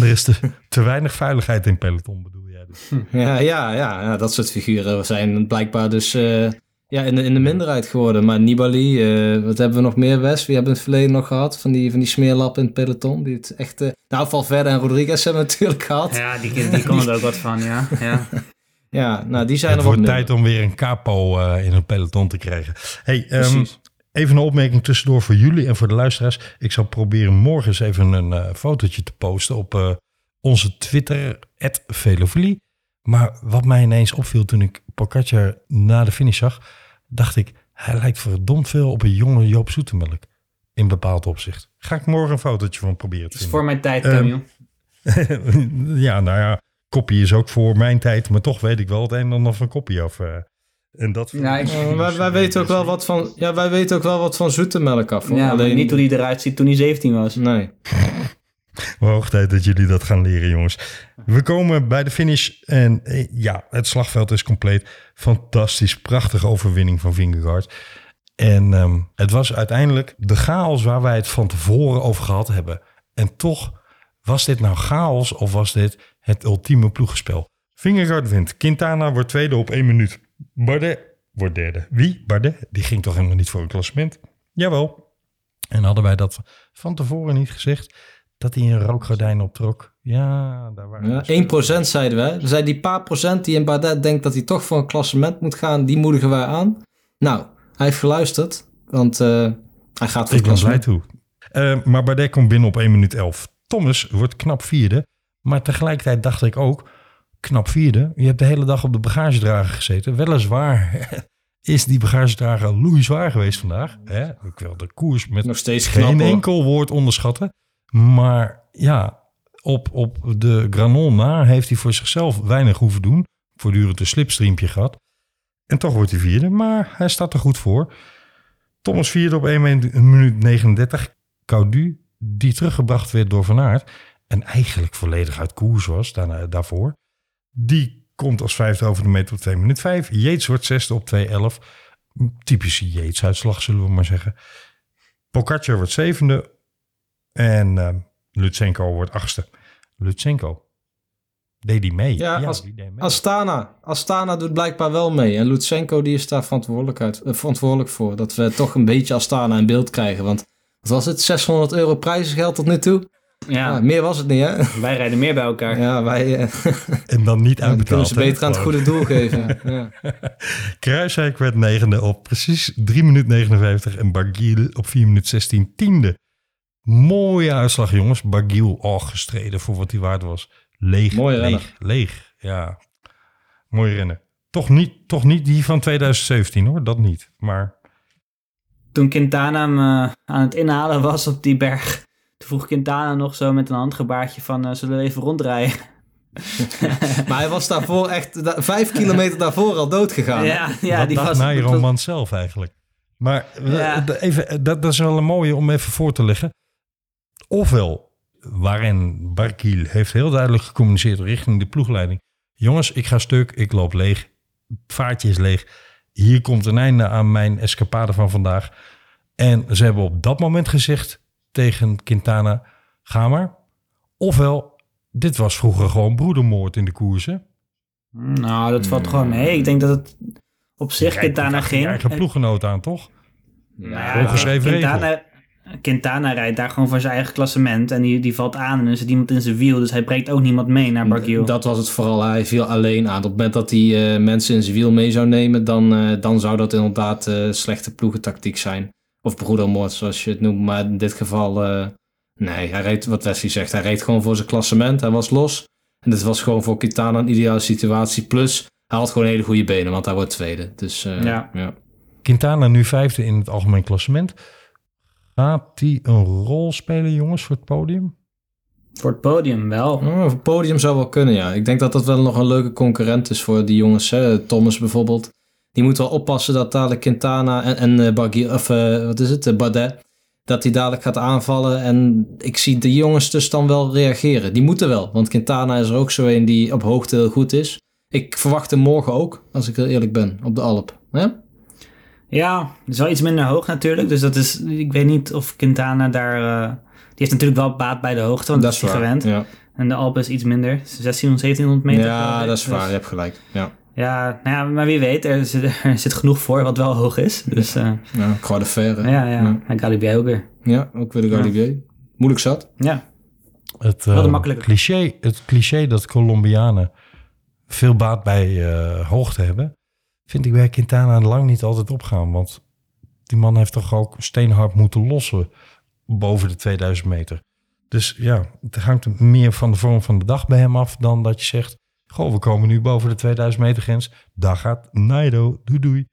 Er is te, te weinig veiligheid in peloton, bedoel jij dus? Ja, ja, ja, ja, dat soort figuren zijn blijkbaar dus ja, in, de, in de minderheid geworden. Maar Nibali, eh, wat hebben we nog meer, Wes? Wie hebben we in het verleden nog gehad? Van die, van die smeerlappen in het peloton. Die het echt, eh, nou, Valverde en Rodriguez hebben we natuurlijk gehad. Ja, Ja, die, die kon er ook wat van, ja. ja. nou, die zijn Het er wordt tijd om weer een capo eh, in het peloton te krijgen. Hey, ehm, even een opmerking tussendoor voor jullie en voor de luisteraars. Ik zal proberen morgen eens even een eh, fotootje te posten op eh, onze Twitter, Velofilie. Maar wat mij ineens opviel toen ik Pogacar na de finish zag... dacht ik, hij lijkt verdomd veel op een jonge Joop Zoetemelk. In bepaald opzicht. Ga ik morgen een fotootje van proberen te Dat is voor mijn tijd, Ehm, Camille. ja, nou ja, koppie is ook voor mijn tijd. Maar toch weet ik wel het een en ander van koppie af. eh. en dat Ja, ik- wij, wij weten ook wel wat van, ja, wij weten ook wel wat van zoetemelk af. hoor. ja, Alleen niet hoe die eruit ziet toen hij 17 was. Nee. Hoog tijd dat jullie dat gaan leren, jongens. We komen bij de finish en eh, ja, het slagveld is compleet. Fantastisch, prachtige overwinning van Vingegaard. En ehm, het was uiteindelijk de chaos waar wij het van tevoren over gehad hebben. En toch, was dit nou chaos of was dit het ultieme ploegenspel? Vingegaard wint. Quintana wordt tweede op één minuut. Bardet wordt derde. Wie? Bardet? Die ging toch helemaal niet voor een klassement? Jawel. En hadden wij dat van tevoren niet gezegd? Dat hij een rookgordijn optrok. Ja, daar waren Ja, we 1% zeiden wij. We zeiden die paar procent die in Bardet denkt dat hij toch voor een klassement moet gaan, die moedigen wij aan. Nou, hij heeft geluisterd, want eh, hij gaat voor Ik klassement. toe. Eh, maar Bardet komt binnen op 1 minuut 11. Thomas wordt knap vierde. Maar tegelijkertijd dacht ik ook, knap vierde. Je hebt de hele dag op de bagagedrager gezeten. Weliswaar is die bagagedrager loeizwaar geweest vandaag. Hè? Ik wil de koers met Nog steeds knap geen hoor. enkel woord onderschatten. Maar ja, op, op de Granon na heeft hij voor zichzelf weinig hoeven doen. Voortdurend een slipstreampje gehad. En toch wordt hij vierde, maar hij staat er goed voor. Thomas vierde op 1 minuut 39. Caudu, die teruggebracht werd door Van Aert. En eigenlijk volledig uit koers was daarna, daarvoor. Die komt als vijfde over de meter op 2 minuut 5. Yates wordt zesde op 2.11. Typische Yates-uitslag, zullen we maar zeggen. Pogacar wordt zevende. En eh, Lutsenko wordt achtste. Lutsenko. Deed die mee? Ja, als- die deed mee. Astana. Astana doet blijkbaar wel mee. En Lutsenko die is daar verantwoordelijk, uit, eh, verantwoordelijk voor. Dat we toch een beetje Astana in beeld krijgen. Want wat was het? 600 euro prijzengeld tot nu toe? Ja, meer was het niet, hè? wij rijden meer bij elkaar. Ja, wij eh, en dan niet dan kunnen uitbetaald. ze hè? beter aan het goede doel geven. Ja. Kruiswijk werd negende op precies 3 minuut 59 en Bargiel op 4 minuut 16 tiende. Mooie uitslag jongens. Bargiel, oh, gestreden voor wat hij waard was. Leeg, Mooie leeg, leeg. Ja, mooie rennen. Toch niet, toch niet die van 2017 hoor, dat niet. Maar Toen Quintana hem eh, aan het inhalen was op die berg, toen vroeg Quintana nog zo met een handgebaartje van, eh, zullen we even rondrijden? Maar hij was daarvoor echt da- vijf kilometer daarvoor al dood gegaan. Ja, ja dat die was... Nairo zelf eigenlijk. Maar eh, Ja. even, dat, dat is wel een mooie om even voor te leggen. Ofwel, waarin Barkiel heeft heel duidelijk gecommuniceerd richting de ploegleiding. Jongens, ik ga stuk, ik loop leeg, het vaartje is leeg. Hier komt een einde aan mijn escapade van vandaag. En ze hebben op dat moment gezegd tegen Quintana, ga maar. Ofwel, dit was vroeger gewoon broedermoord in de koersen. Nou, dat valt gewoon mee. Ik denk dat het op zich Quintana ging. eigen ploeggenoot aan, toch? Nou ja, Ongeschreven Quintana, Quintana rijdt daar gewoon voor zijn eigen klassement. En die, die valt aan en er zit iemand in zijn wiel. Dus hij breekt ook niemand mee naar Bargiel. Dat was het vooral. Hij viel alleen aan. Op het moment dat hij eh, mensen in zijn wiel mee zou nemen, dan, eh, dan zou dat inderdaad eh, slechte ploegentactiek zijn. Of broedermoord, zoals je het noemt. Maar in dit geval, eh, nee, hij reed, wat Wesley zegt, hij reed gewoon voor zijn klassement. Hij was los. En dit was gewoon voor Kitana een ideale situatie. Plus, hij had gewoon hele goede benen, want hij wordt tweede. Dus eh, Ja. ja. Quintana nu vijfde in het algemeen klassement. Gaat hij een rol spelen, jongens, voor het podium? Voor het podium wel. Oh, op het podium zou wel kunnen, ja. Ik denk dat dat wel nog een leuke concurrent is voor die jongens. Hè. Thomas bijvoorbeeld. Die moet wel oppassen dat dadelijk Quintana en, en eh, of eh, wat is het, eh, Bardet, dat hij dadelijk gaat aanvallen. En ik zie de jongens dus dan wel reageren. Die moeten wel, want Quintana is er ook zo een die op hoogte heel goed is. Ik verwacht hem morgen ook, als ik heel eerlijk ben, op de Alp. Hè? Ja, het is wel iets minder hoog natuurlijk. Dus dat is, ik weet niet of Quintana daar... eh, die heeft natuurlijk wel baat bij de hoogte, want dat is hij gewend. Ja, En de Alpen is iets minder. 1600, 1700 meter. ja dat is waar. Dus- Je hebt gelijk. Ja, ja, nou ja, maar wie weet, er zit, er zit genoeg voor wat wel hoog is. Dus eh, ja Croix de Fer. hè. ja, ja. Ja. En Galibier ook weer. Ja, ook weer de Galibier. Moeilijk zat. Ja, Het, Wel de makkelijke. cliché, het cliché dat Colombianen veel baat bij eh, hoogte hebben, vind ik bij Quintana lang niet altijd opgaan. Want die man heeft toch ook steenhard moeten lossen boven de 2000 meter. Dus ja, het hangt meer van de vorm van de dag bij hem af dan dat je zegt, goh, we komen nu boven de 2000 meter grens. Daar gaat Nairo, doei doei.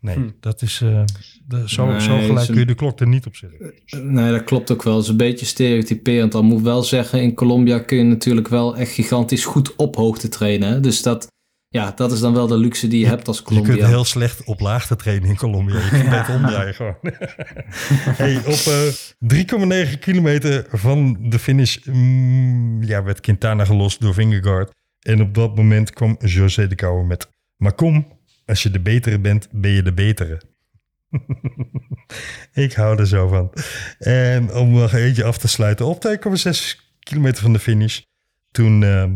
Nee, Hm. dat is, eh, de- zo, Nee, zo gelijk is kun je een- de klok er niet op zetten. Nee, dat klopt ook wel. Het is een beetje stereotyperend. Al moet ik wel zeggen, in Colombia kun je natuurlijk wel echt gigantisch goed op hoogte trainen. Hè? Dus dat, ja, dat is dan wel de luxe die je hebt als Je Colombia. kunt heel slecht op laagte trainen in Colombia. Je kunt beter omdraaien gewoon. hey, op eh 3,9 kilometer van de finish mm, ja, werd Quintana gelost door Vingegaard. En op dat moment kwam José de Kouwer met... Maar kom, als je de betere bent, ben je de betere. Ik hou er zo van. En om nog eentje af te sluiten. Op 2,6 kilometer van de finish. Toen ehm,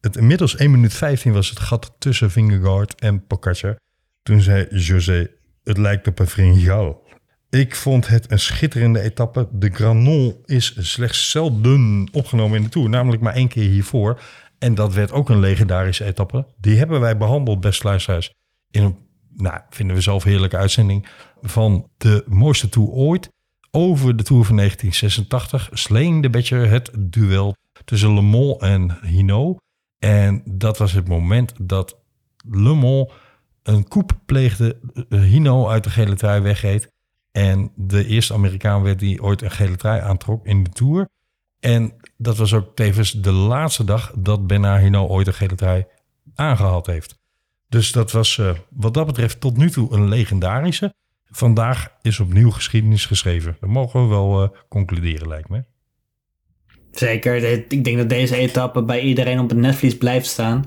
het inmiddels 1 minuut 15 was het gat tussen Vingegaard en Pogacar. Toen zei José, het lijkt op een fringal. Ik vond het een schitterende etappe. De Granon is slechts zelden opgenomen in de Tour. Namelijk maar één keer hiervoor. En dat werd ook een legendarische etappe. Die hebben wij behandeld, best luisteraars. In een, nou, vinden we zelf heerlijke uitzending. Van de mooiste Tour ooit. Over de Tour van 1986. Slaying the Badger, het duel tussen Le Mans en Hinault. En dat was het moment dat Mans een coup pleegde. eh, Hino uit de gele trui wegreed. En de eerste Amerikaan werd die ooit een gele trui aantrok in de Tour. En dat was ook tevens de laatste dag dat Bernard Hino ooit een gele trui aangehaald heeft. Dus dat was eh, wat dat betreft tot nu toe een legendarische. Vandaag is opnieuw geschiedenis geschreven. Dat mogen we wel eh, concluderen, lijkt me. Zeker. Dit- Ik denk dat deze etappe bij iedereen op het netvlies blijft staan.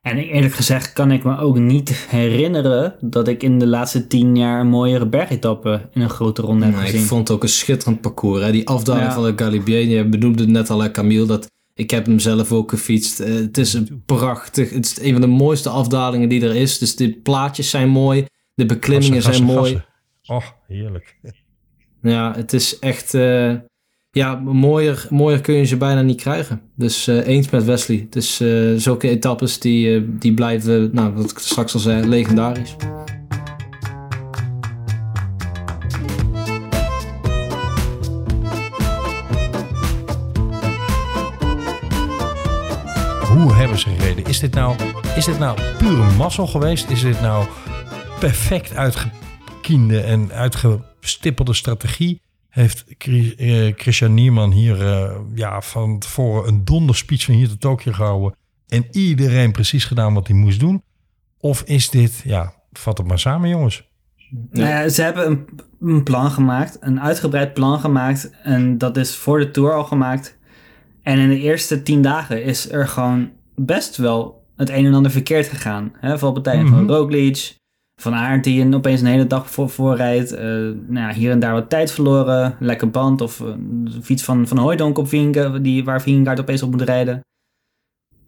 En eerlijk gezegd kan ik me ook niet herinneren dat ik in de laatste tien jaar een mooiere bergetappe in een grote ronde heb Nee, gezien. ik vond het ook een schitterend parcours. Hè? Die afdaling Ja. van de Galibier, je benoemde het net al, hè, Camille. Dat, ik heb hem zelf ook gefietst. Eh, het is een prachtig. Het is een van de mooiste afdalingen die er is. Dus de plaatjes zijn mooi. De beklimmingen Gassen, zijn gassen, mooi. gassen. Oh, heerlijk. Ja, het is echt... eh, ja, mooier, mooier kun je ze bijna niet krijgen. Dus eh, eens met Wesley. Dus zulke etappes die, eh, die blijven, nou, wat ik straks al zei, legendarisch. Hoe hebben ze gereden? Is dit nou, is dit nou pure mazzel geweest? Is dit nou perfect uitgekiende en uitgestippelde strategie? Heeft eh, Christian Nierman hier eh, ja, van tevoren een donderspeech van hier tot Tokio gehouden en iedereen precies gedaan wat hij moest doen? Of is dit, ja, vat het maar samen jongens. Nou ze hebben een, een plan gemaakt, een uitgebreid plan gemaakt. En dat is voor de Tour al gemaakt. En in de eerste tien dagen is er gewoon best wel het een en ander verkeerd gegaan. Hè? Valpartijen van Mhm. Roglic, Van Aert die een, opeens een hele dag voor, voorrijdt. Eh, nou ja, hier en daar wat tijd verloren. Lekker band of een fiets van, van Hooijdonk op Vinge, die, waar Vingegaard opeens op moet rijden.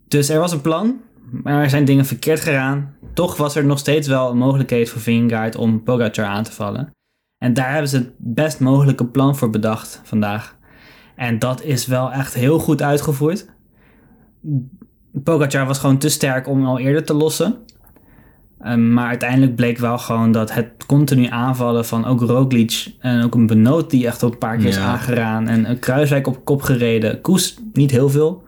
Dus er was een plan, maar er zijn dingen verkeerd gegaan. Toch was er nog steeds wel een mogelijkheid voor Vingegaard om Pogacar aan te vallen. En daar hebben ze het best mogelijke plan voor bedacht vandaag. En dat is wel echt heel goed uitgevoerd. Pogacar was gewoon te sterk om al eerder te lossen. Um, maar uiteindelijk bleek wel gewoon dat het continu aanvallen van ook Roglic en ook een Benoot die echt op een paar keer is Ja. aangeraan en een Kruiswijk op kop gereden. Koes niet heel veel.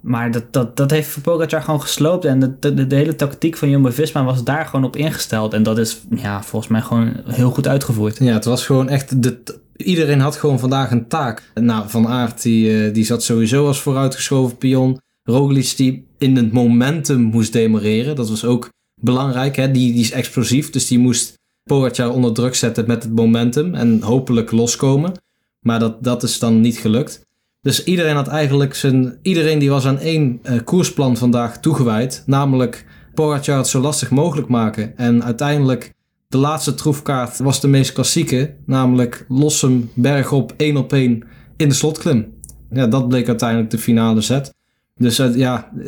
Maar dat, dat, dat heeft Pogacar gewoon gesloopt. En de, de, de hele tactiek van Jumbo-Visma was daar gewoon op ingesteld. En dat is ja, volgens mij gewoon heel goed uitgevoerd. Ja, het was gewoon echt... De, iedereen had gewoon vandaag een taak. Nou, Van Aert die, eh, die zat sowieso als vooruitgeschoven pion. Roglic die in het momentum moest demareren. Dat was ook belangrijk. Hè? Die, die is explosief, dus die moest Pogacar onder druk zetten met het momentum. En hopelijk loskomen. Maar dat, dat is dan niet gelukt. Dus iedereen had eigenlijk zijn... Iedereen die was aan één eh, koersplan vandaag toegewijd. Namelijk Pogacar het zo lastig mogelijk maken. En uiteindelijk... De laatste troefkaart was de meest klassieke, namelijk lossem bergop één op één in de slotklim. Ja, dat bleek uiteindelijk de finale set. Dus uh, ja, uh,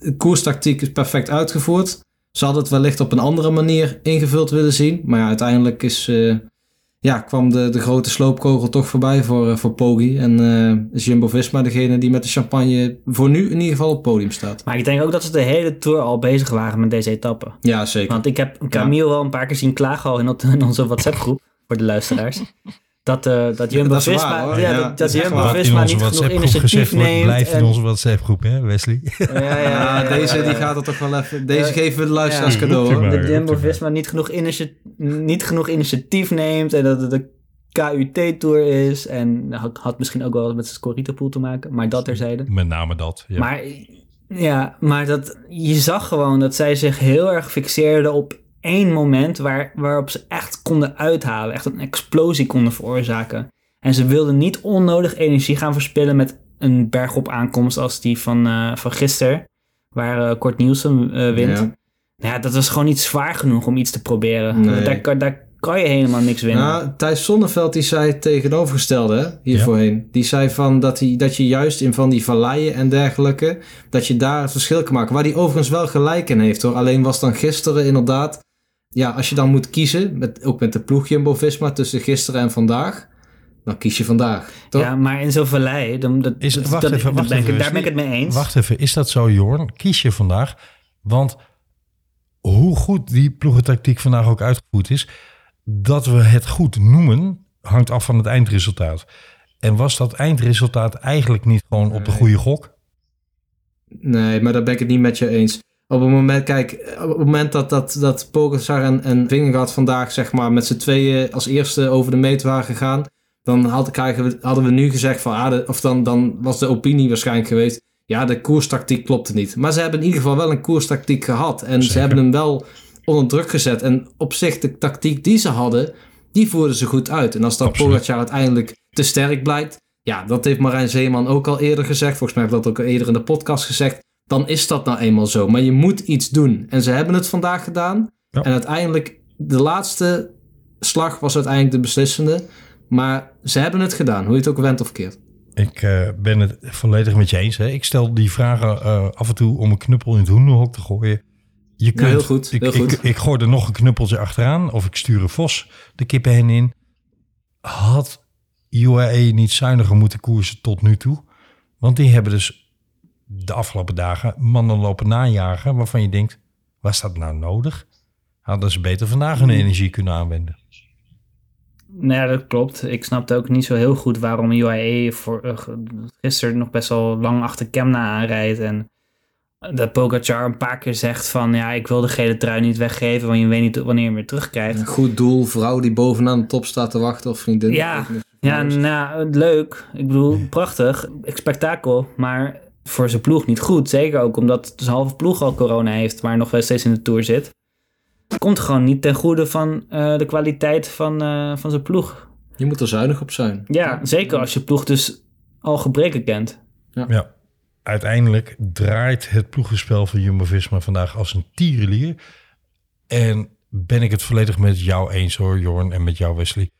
de koerstactiek is perfect uitgevoerd. Ze hadden het wellicht op een andere manier ingevuld willen zien. Maar ja, uiteindelijk is, uh, ja, kwam de, de grote sloopkogel toch voorbij voor, voor Poggi. En uh, is Jumbo-Visma degene die met de champagne voor nu in ieder geval op het podium staat. Maar ik denk ook dat ze de hele Tour al bezig waren met deze etappe. Ja, zeker. Want ik heb Camille ja. wel een paar keer zien klagen al in, in onze WhatsApp groep, voor de luisteraars. dat, eh dat dat waar, hoor. ja, Ja, dat, dat dat in Jumbo-Visma onze niet genoeg initiatief neemt. blijft in en- onze WhatsApp-groep, hè Wesley? ja, ja, ja, Ja, ja, deze die gaat er toch wel even... Deze Ja. geven we de luisteraars Ja. cadeau, hoor. roept u Jumbo-Visma niet genoeg, initi- niet genoeg initiatief neemt en dat het de KUT-tour is. En had, had misschien ook wel wat met zijn Scorito-pool te maken, maar dat terzijde. Met name dat. Ja. Maar ja, maar dat, je zag gewoon dat zij zich heel erg fixeerden op één moment waar, waarop ze echt konden uithalen. Echt een explosie konden veroorzaken. En ze wilden niet onnodig energie gaan verspillen met een bergop aankomst als die van, eh, van gisteren. Waar eh, Kort Nielsen eh, wint. Ja. Nou ja, dat was gewoon niet zwaar genoeg om iets te proberen. Nee. Daar, kan- daar kan je helemaal niks winnen. Nou, Thijs Zonneveld die zei het tegenovergestelde hè, hier Ja. voorheen. Die zei van dat, hij, dat je juist in van die valleien en dergelijke, dat je daar het verschil kan maken. Waar hij overigens wel gelijk in heeft hoor. Alleen was dan gisteren inderdaad, ja, als je dan moet kiezen, met, ook met de ploeg Jumbo-Visma tussen gisteren en vandaag, dan kies je vandaag, toch? Ja, maar in zo'n vallei, dan, dat, Is- dat- wacht dat- even, wacht ben ik- even, daar ben ik het mee eens. Wacht even, is dat zo, Jorn? Kies je vandaag? Want hoe goed die ploegentactiek vandaag ook uitgevoerd is, dat we het goed noemen, hangt af van het eindresultaat. En was dat eindresultaat eigenlijk niet gewoon op de goede gok? Nee, maar daar ben ik het niet met je eens. Op het moment, kijk, op het moment dat, dat, dat Pogacar en, en Vingegaard vandaag zeg maar met z'n tweeën als eerste over de meet waren gegaan, dan had, krijgen we, hadden we nu gezegd van, ah, de- of dan, dan was de opinie waarschijnlijk geweest, ja, de koerstactiek klopte niet. Maar ze hebben in ieder geval wel een koerstactiek gehad en ze hebben hem wel onder druk gezet. En op zich, de tactiek die ze hadden, die voerden ze goed uit. En als dat Absoluut. Pogacar uiteindelijk te sterk blijkt, ja, dat heeft Marijn Zeeman ook al eerder gezegd. Volgens mij ik dat ook al eerder in de podcast gezegd. Dan is dat nou eenmaal zo. Maar je moet iets doen. En ze hebben het vandaag gedaan. Ja. En uiteindelijk, de laatste slag was uiteindelijk de beslissende. Maar ze hebben het gedaan, hoe je het ook went of keert. Ik eh, ben het volledig met je eens. Hè. Ik stel die vragen eh, af en toe om een knuppel in het hoenderhok te gooien. Je kunt, heel goed, Ik, heel goed. Ik, ik gooi er nog een knuppeltje achteraan of ik stuur een vos de kippenhen in. Had UAE niet zuiniger moeten koersen tot nu toe? Want die hebben dus de afgelopen dagen mannen lopen najagen waarvan je denkt, was dat nou nodig? Hadden ze beter vandaag hun energie kunnen aanwenden. Nou ja, dat klopt. Ik snapte ook niet zo heel goed waarom UAE voor, eh, gisteren nog best wel lang achter Kemna aanrijdt. En dat Pogacar een paar keer zegt van... ja, ik wil de gele trui niet weggeven... want je weet niet wanneer je hem weer terugkrijgt. Een goed doel, vrouw die bovenaan de top staat te wachten of vriendin. Ja, Ja, nou, leuk. Ik bedoel, prachtig. Spektakel. Maar voor zijn ploeg niet goed. Zeker ook omdat zijn halve ploeg al corona heeft... maar nog wel steeds in de Tour zit. Komt gewoon niet ten goede van eh, de kwaliteit van, eh, van zijn ploeg. Je moet er zuinig op zijn. Ja, zeker als je ploeg dus al gebreken kent. Ja, uiteindelijk draait het ploegenspel van Jumbo-Visma vandaag als een tierenlier. En ben ik het volledig met jou eens hoor, Jorn, en met jou, Wesley.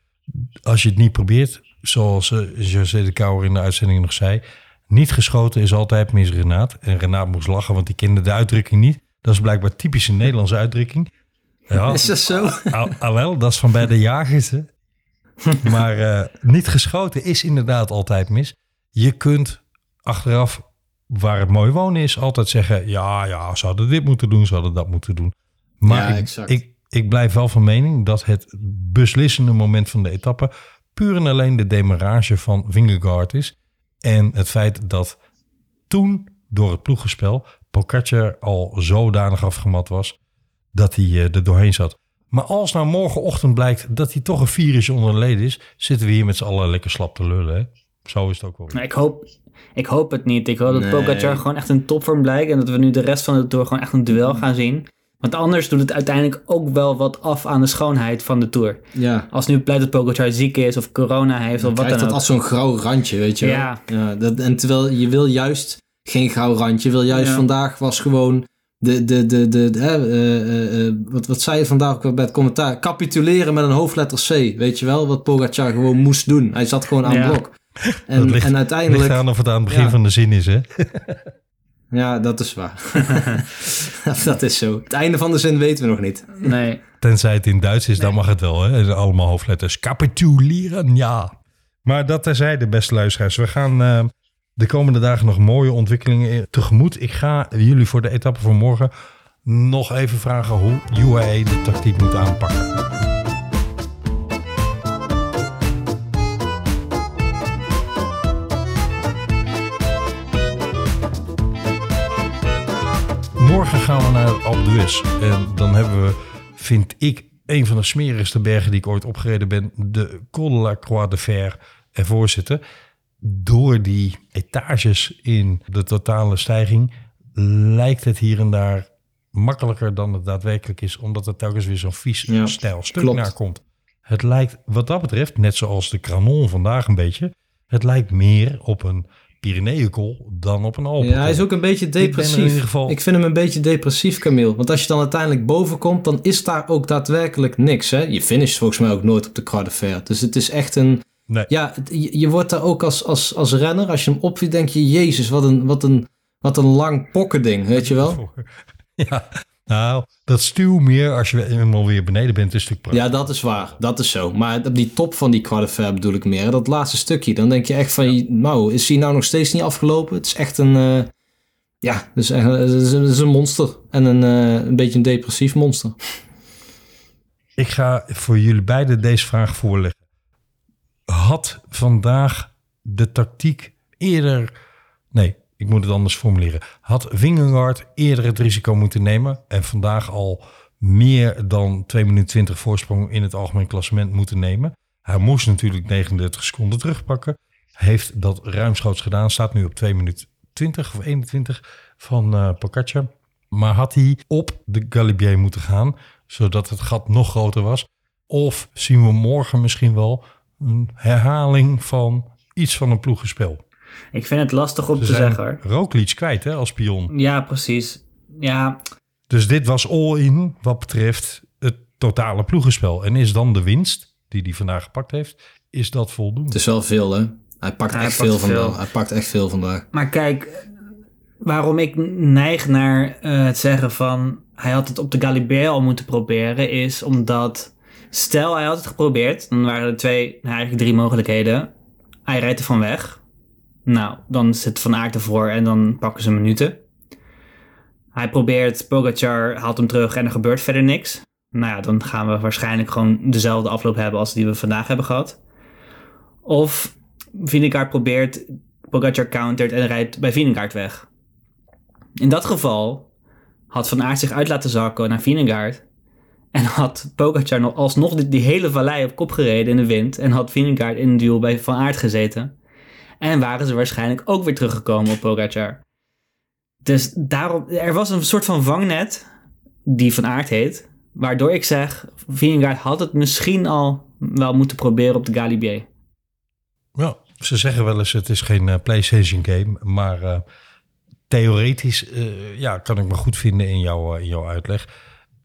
Als je het niet probeert, zoals eh, José de Kouwer in de uitzending nog zei... niet geschoten is altijd mis, Renaat. En Renaat moest lachen, want die kende de uitdrukking niet. Dat is blijkbaar typisch een Nederlandse uitdrukking. Ja, Is dat zo? al, al wel, dat is van bij de jagers. Hè? Maar eh, niet geschoten is inderdaad altijd mis. Je kunt achteraf, waar het mooi wonen is, altijd zeggen... ja, ja, ze hadden dit moeten doen, ze hadden dat moeten doen. Maar Ja, ik, exact. ik, ik blijf wel van mening dat het beslissende moment van de etappe... puur en alleen de demarrage van Vingegaard is. En het feit dat toen door het ploegenspel... Pogacar al zodanig afgemat was dat hij eh, er doorheen zat. Maar als nou morgenochtend blijkt dat hij toch een virus onder de leden is, zitten we hier met z'n allen lekker slap te lullen. Hè? Zo is het ook wel. Nou, ik, hoop, ik hoop het niet. Ik hoop dat Nee. Pogacar gewoon echt een topvorm blijkt... en dat we nu de rest van de Tour gewoon echt een duel gaan zien. Want anders doet het uiteindelijk ook wel wat af aan de schoonheid van de Tour. Ja. Als nu blijkt dat Pogacar ziek is of corona heeft of Dan wat krijgt dan dat ook. als zo'n grauw randje, weet je wel. Ja. ja dat, en terwijl je wil juist geen grauw randje. Je wil juist Ja. vandaag was gewoon de, de, de, de, de, hè, eh, eh, eh, wat, wat zei je vandaag ook weer bij het commentaar? Capituleren met een hoofdletter C, weet je wel? Wat Pogacar gewoon moest doen. Hij zat gewoon aan Ja. blok. Dat En, ligt- en uiteindelijk... Ligt aan of het aan het begin Ja. van de zin is, hè? Ja, dat is waar. dat is zo. Het einde van de zin weten we nog niet. Nee. Tenzij het in Duits is, dan mag het wel. Hè? Allemaal hoofdletters. Capituleren, ja. Maar dat terzijde, beste luisteraars. We gaan eh, de komende dagen nog mooie ontwikkelingen in- tegemoet. Ik ga jullie voor de etappe van morgen nog even vragen hoe UAE de tactiek moet aanpakken. Gaan we naar Alpe d'Huez. En dan hebben we, vind ik, een van de smerigste bergen die ik ooit opgereden ben. De Col de la Croix de Fer ervoor zitten. Door die etages in de totale stijging lijkt het hier en daar makkelijker dan het daadwerkelijk is. Omdat er telkens weer zo'n vies Ja, stijl stuk klopt. naar komt. Het lijkt wat dat betreft, net zoals de Granon vandaag een beetje. Het lijkt meer op een Pyreneeënkol dan op een Alpen. Ja, hij is ook een beetje in depressief. ieder geval- Ik vind hem een beetje depressief, Camille. Want als je dan uiteindelijk boven komt, dan is daar ook daadwerkelijk niks. Hè? Je finisht volgens mij ook nooit op de Fer. Dus het is echt een... Nee. Ja, je, je wordt daar ook als, als, als renner, als je hem opviet, denk je... Jezus, wat een, wat een, wat een lang pokkending, weet je wel? Ja, nou, dat stuw meer als je eenmaal weer beneden bent, is een stuk prachtig. Ja, dat is waar. Dat is zo. Maar op die top van die Fer bedoel ik meer. Dat laatste stukje, dan denk je echt van... Nou, is hij nou nog steeds niet afgelopen? Het is echt een... eh, ja, het is, echt, het is een- het is een monster. En een, eh, een beetje een depressief monster. Ik ga voor jullie beiden deze vraag voorleggen. Had vandaag de tactiek eerder... Nee, ik moet het anders formuleren. Had Vingegaard eerder het risico moeten nemen... en vandaag al meer dan 2 minuten 20 voorsprong in het algemeen klassement moeten nemen? Hij moest natuurlijk 39 seconden terugpakken. Heeft dat ruimschoots gedaan. Staat nu op 2 minuten 20 of 21 van Pogacar. Maar had hij op de Galibier moeten gaan, zodat het gat nog groter was? Of zien we morgen misschien wel een herhaling van iets van een ploegenspel? Ik vind het lastig om Ze te zijn zeggen hoor. Roglic kwijt hè, als pion. Ja, precies. Ja, Dus dit was all-in wat betreft het totale ploegenspel. En is dan de winst die hij vandaag gepakt heeft, is dat voldoende? Het is wel veel, hè? Hij pakt Hij echt pakt veel veel. vandaag. Hij pakt echt veel vandaag. maar kijk, waarom ik neig naar eh, het zeggen van hij had het op de Galibier al moeten proberen, is omdat stel hij had het geprobeerd, dan waren er twee, nou, eigenlijk drie mogelijkheden. Hij rijdt er van weg. Nou, dan zit Van Aert ervoor en dan pakken ze minuten. Hij probeert, Pogacar haalt hem terug en er gebeurt verder niks. Nou ja, dan gaan we waarschijnlijk gewoon dezelfde afloop hebben als die we vandaag hebben gehad. Of Vingegaard probeert, Pogacar countert en rijdt bij Vingegaard weg. In dat geval had Van Aert zich uit laten zakken naar Vingegaard. En had Pogacar nog alsnog die, die hele vallei op kop gereden in de wind. En had Vingegaard in een duel bij Van Aert gezeten. En waren ze waarschijnlijk ook weer teruggekomen op Pogacar. Dus daarom, er was een soort van vangnet, die Van Aert heet. Waardoor ik zeg, Vingegaard had het misschien al wel moeten proberen op de Galibier. Ja, ze zeggen wel eens het is geen eh, PlayStation game, maar eh, theoretisch eh, ja, kan ik me goed vinden in, jouw in jouw uitleg.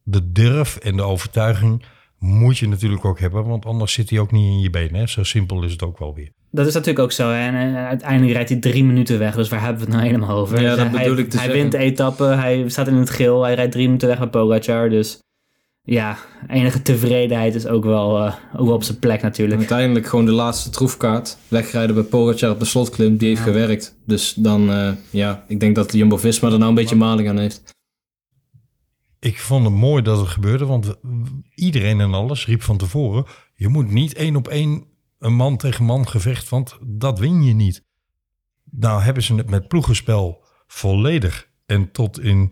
De durf en de overtuiging moet je natuurlijk ook hebben, want anders zit hij ook niet in je benen. Hè? Zo simpel is het ook wel weer. Dat is natuurlijk ook zo. Hè? En eh, uiteindelijk rijdt hij drie minuten weg. Dus waar hebben we het nou helemaal over? Ja, Dus dat hij, bedoel ik te Hij zeggen. wint de etappe. Hij staat in het geel. Hij rijdt drie minuten weg bij Pogacar. Dus ja, enige tevredenheid is ook wel, eh, ook wel op zijn plek natuurlijk. Uiteindelijk gewoon de laatste troefkaart. Wegrijden bij Pogacar op de slotklim. Die heeft Ja. gewerkt. Dus dan, eh, ja, ik denk dat Jumbo-Visma er nou een beetje maling aan heeft. Ik vond het mooi dat het gebeurde, want iedereen en alles riep van tevoren: je moet niet één op één een man tegen man gevecht, want dat win je niet. Nou hebben ze het met ploegenspel volledig en tot in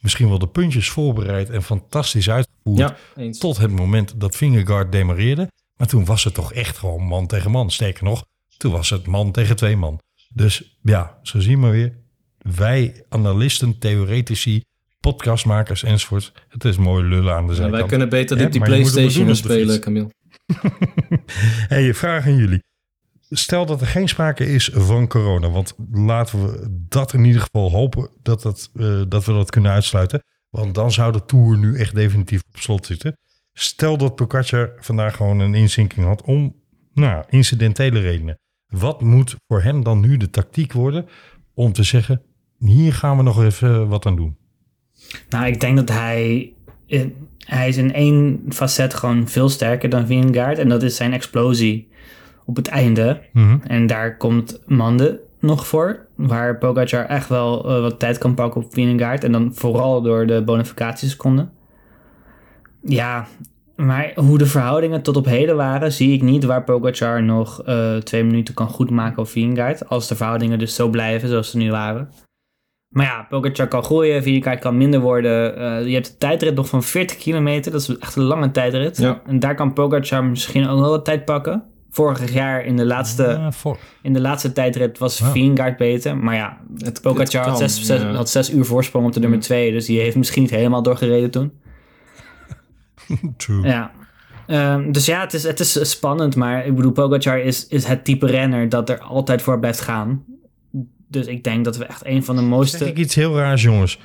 misschien wel de puntjes voorbereid en fantastisch uitgevoerd. Ja. Tot het moment dat Vingegaard demareerde. Maar toen was het toch echt gewoon man tegen man. Sterker nog, toen was het man tegen twee man. Dus ja, zo zien we weer. Wij analisten, theoretici, podcastmakers enzovoort. Het is mooi lullen aan de Ja, zijkant. wij kunnen beter op die Playstation spelen. Camille. hey, vraag aan jullie. Stel dat er geen sprake is van corona. Want laten we dat in ieder geval hopen dat, dat, eh, dat we dat kunnen uitsluiten. Want dan zou de Tour nu echt definitief op slot zitten. Stel dat Pogacar vandaag gewoon een inzinking had om nou, incidentele redenen. Wat moet voor hem dan nu de tactiek worden om te zeggen... hier gaan we nog even wat aan doen. Nou, ik denk dat hij... in- hij is in één facet gewoon veel sterker dan Vingegaard. En dat is zijn explosie op het einde. Mhm. En daar komt Mande nog voor. Waar Pogacar echt wel eh, wat tijd kan pakken op Vingegaard. En dan vooral door de bonificatieseconden. Ja, maar hoe de verhoudingen tot op heden waren... zie ik niet waar Pogacar nog eh, twee minuten kan goedmaken op Vingegaard. Als de verhoudingen dus zo blijven zoals ze nu waren. Maar ja, Pogacar kan groeien, Vingegaard kan minder worden. Eh, je hebt een tijdrit nog van 40 kilometer, dat is echt een lange tijdrit. Ja. En daar kan Pogacar misschien ook wel wat tijd pakken. Vorig jaar in de laatste, Ja, voor, in de laatste tijdrit was Ja. Vingegaard beter. Maar ja, Het, Pogacar het had zes, zes- ja. had zes uur voorsprong op de nummer twee. Dus die heeft misschien niet helemaal doorgereden toen. true. Ja. Ehm, dus ja, het is, het is spannend. Maar ik bedoel, Pogacar is, is het type renner dat er altijd voor blijft gaan. Dus ik denk dat we echt een van de Zeg mooiste... ik iets heel raars, jongens.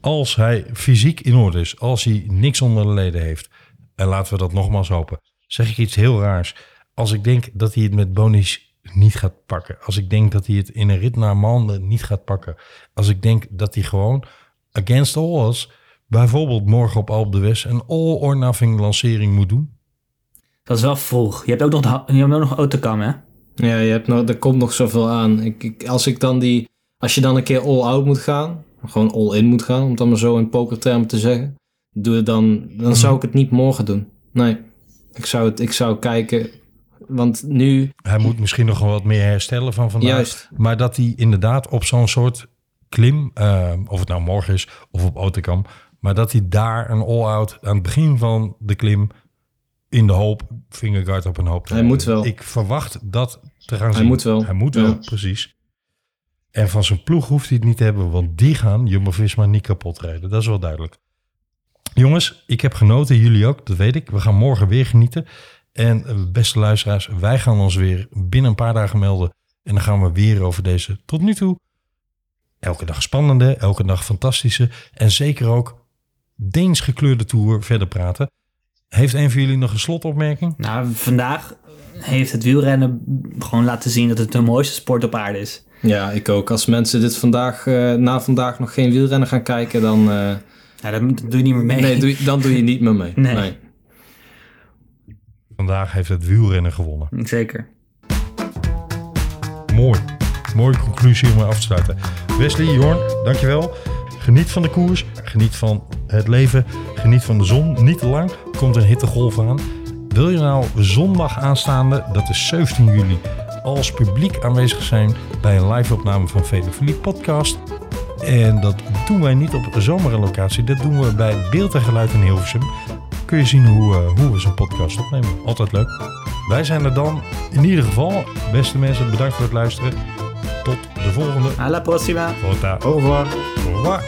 Als hij fysiek in orde is, als hij niks onder de leden heeft, en laten we dat nogmaals hopen, zeg ik iets heel raars. Als ik denk dat hij het met Bonis niet gaat pakken, als ik denk dat hij het in een rit naar maanden niet gaat pakken, als ik denk dat hij gewoon against all odds, bijvoorbeeld morgen op Alpe d'Huez, een all or nothing lancering moet doen. Dat is wel vroeg. Je hebt ook nog, de, je hebt ook nog autocam, hè? Ja, je hebt nog, er komt nog zoveel aan. Ik, ik, als ik dan die, als je dan een keer all out moet gaan, gewoon all in moet gaan, om het dan maar zo in pokertermen te zeggen, doe het dan, dan zou ik het niet morgen doen. Nee, ik zou het, ik zou kijken, want nu, Hij moet misschien nog wel wat meer herstellen van vandaag. juist, Maar dat hij inderdaad op zo'n soort klim, eh, of het nou morgen is of op Autocam, maar dat hij daar een all-out aan het begin van de klim in de hoop, fingerguard op een hoop. Hij moet wel. Ik verwacht dat te gaan Hij zien. moet wel. Hij moet Ja. wel, precies. En van zijn ploeg hoeft hij het niet te hebben, want die gaan Jumbo-Visma niet kapot rijden. Dat is wel duidelijk. Jongens, ik heb genoten, jullie ook, dat weet ik. We gaan morgen weer genieten. En eh, beste luisteraars, wij gaan ons weer binnen een paar dagen melden. En dan gaan we weer over deze tot nu toe elke dag spannende, elke dag fantastische en zeker ook Deens gekleurde tour verder praten. Heeft een van jullie nog een slotopmerking? Nou, vandaag heeft het wielrennen gewoon laten zien dat het de mooiste sport op aarde is. ja, ik ook. Als mensen dit vandaag, eh, na vandaag nog geen wielrennen gaan kijken, dan, eh, Ja, dat doe je niet meer mee. nee, doe, dan doe je niet meer mee. Nee. Vandaag heeft het wielrennen gewonnen. Zeker. Mooi. Mooie conclusie om mee af te sluiten. Wesley, Jorn, dankjewel. Geniet van de koers. Geniet van het leven. Geniet van de zon. Niet lang. Komt een hittegolf aan. Wil je nou zondag aanstaande, dat is 17 juli, als publiek aanwezig zijn bij een live-opname van Velofilie Podcast? En dat doen wij niet op zomere locatie. Dat doen we bij Beeld en Geluid in Hilversum. Kun je zien hoe, eh, hoe we zo'n podcast opnemen. Altijd leuk. Wij zijn er dan. In ieder geval, beste mensen, bedankt voor het luisteren. Tot de volgende. A la. Vota. Au revoir. Au revoir.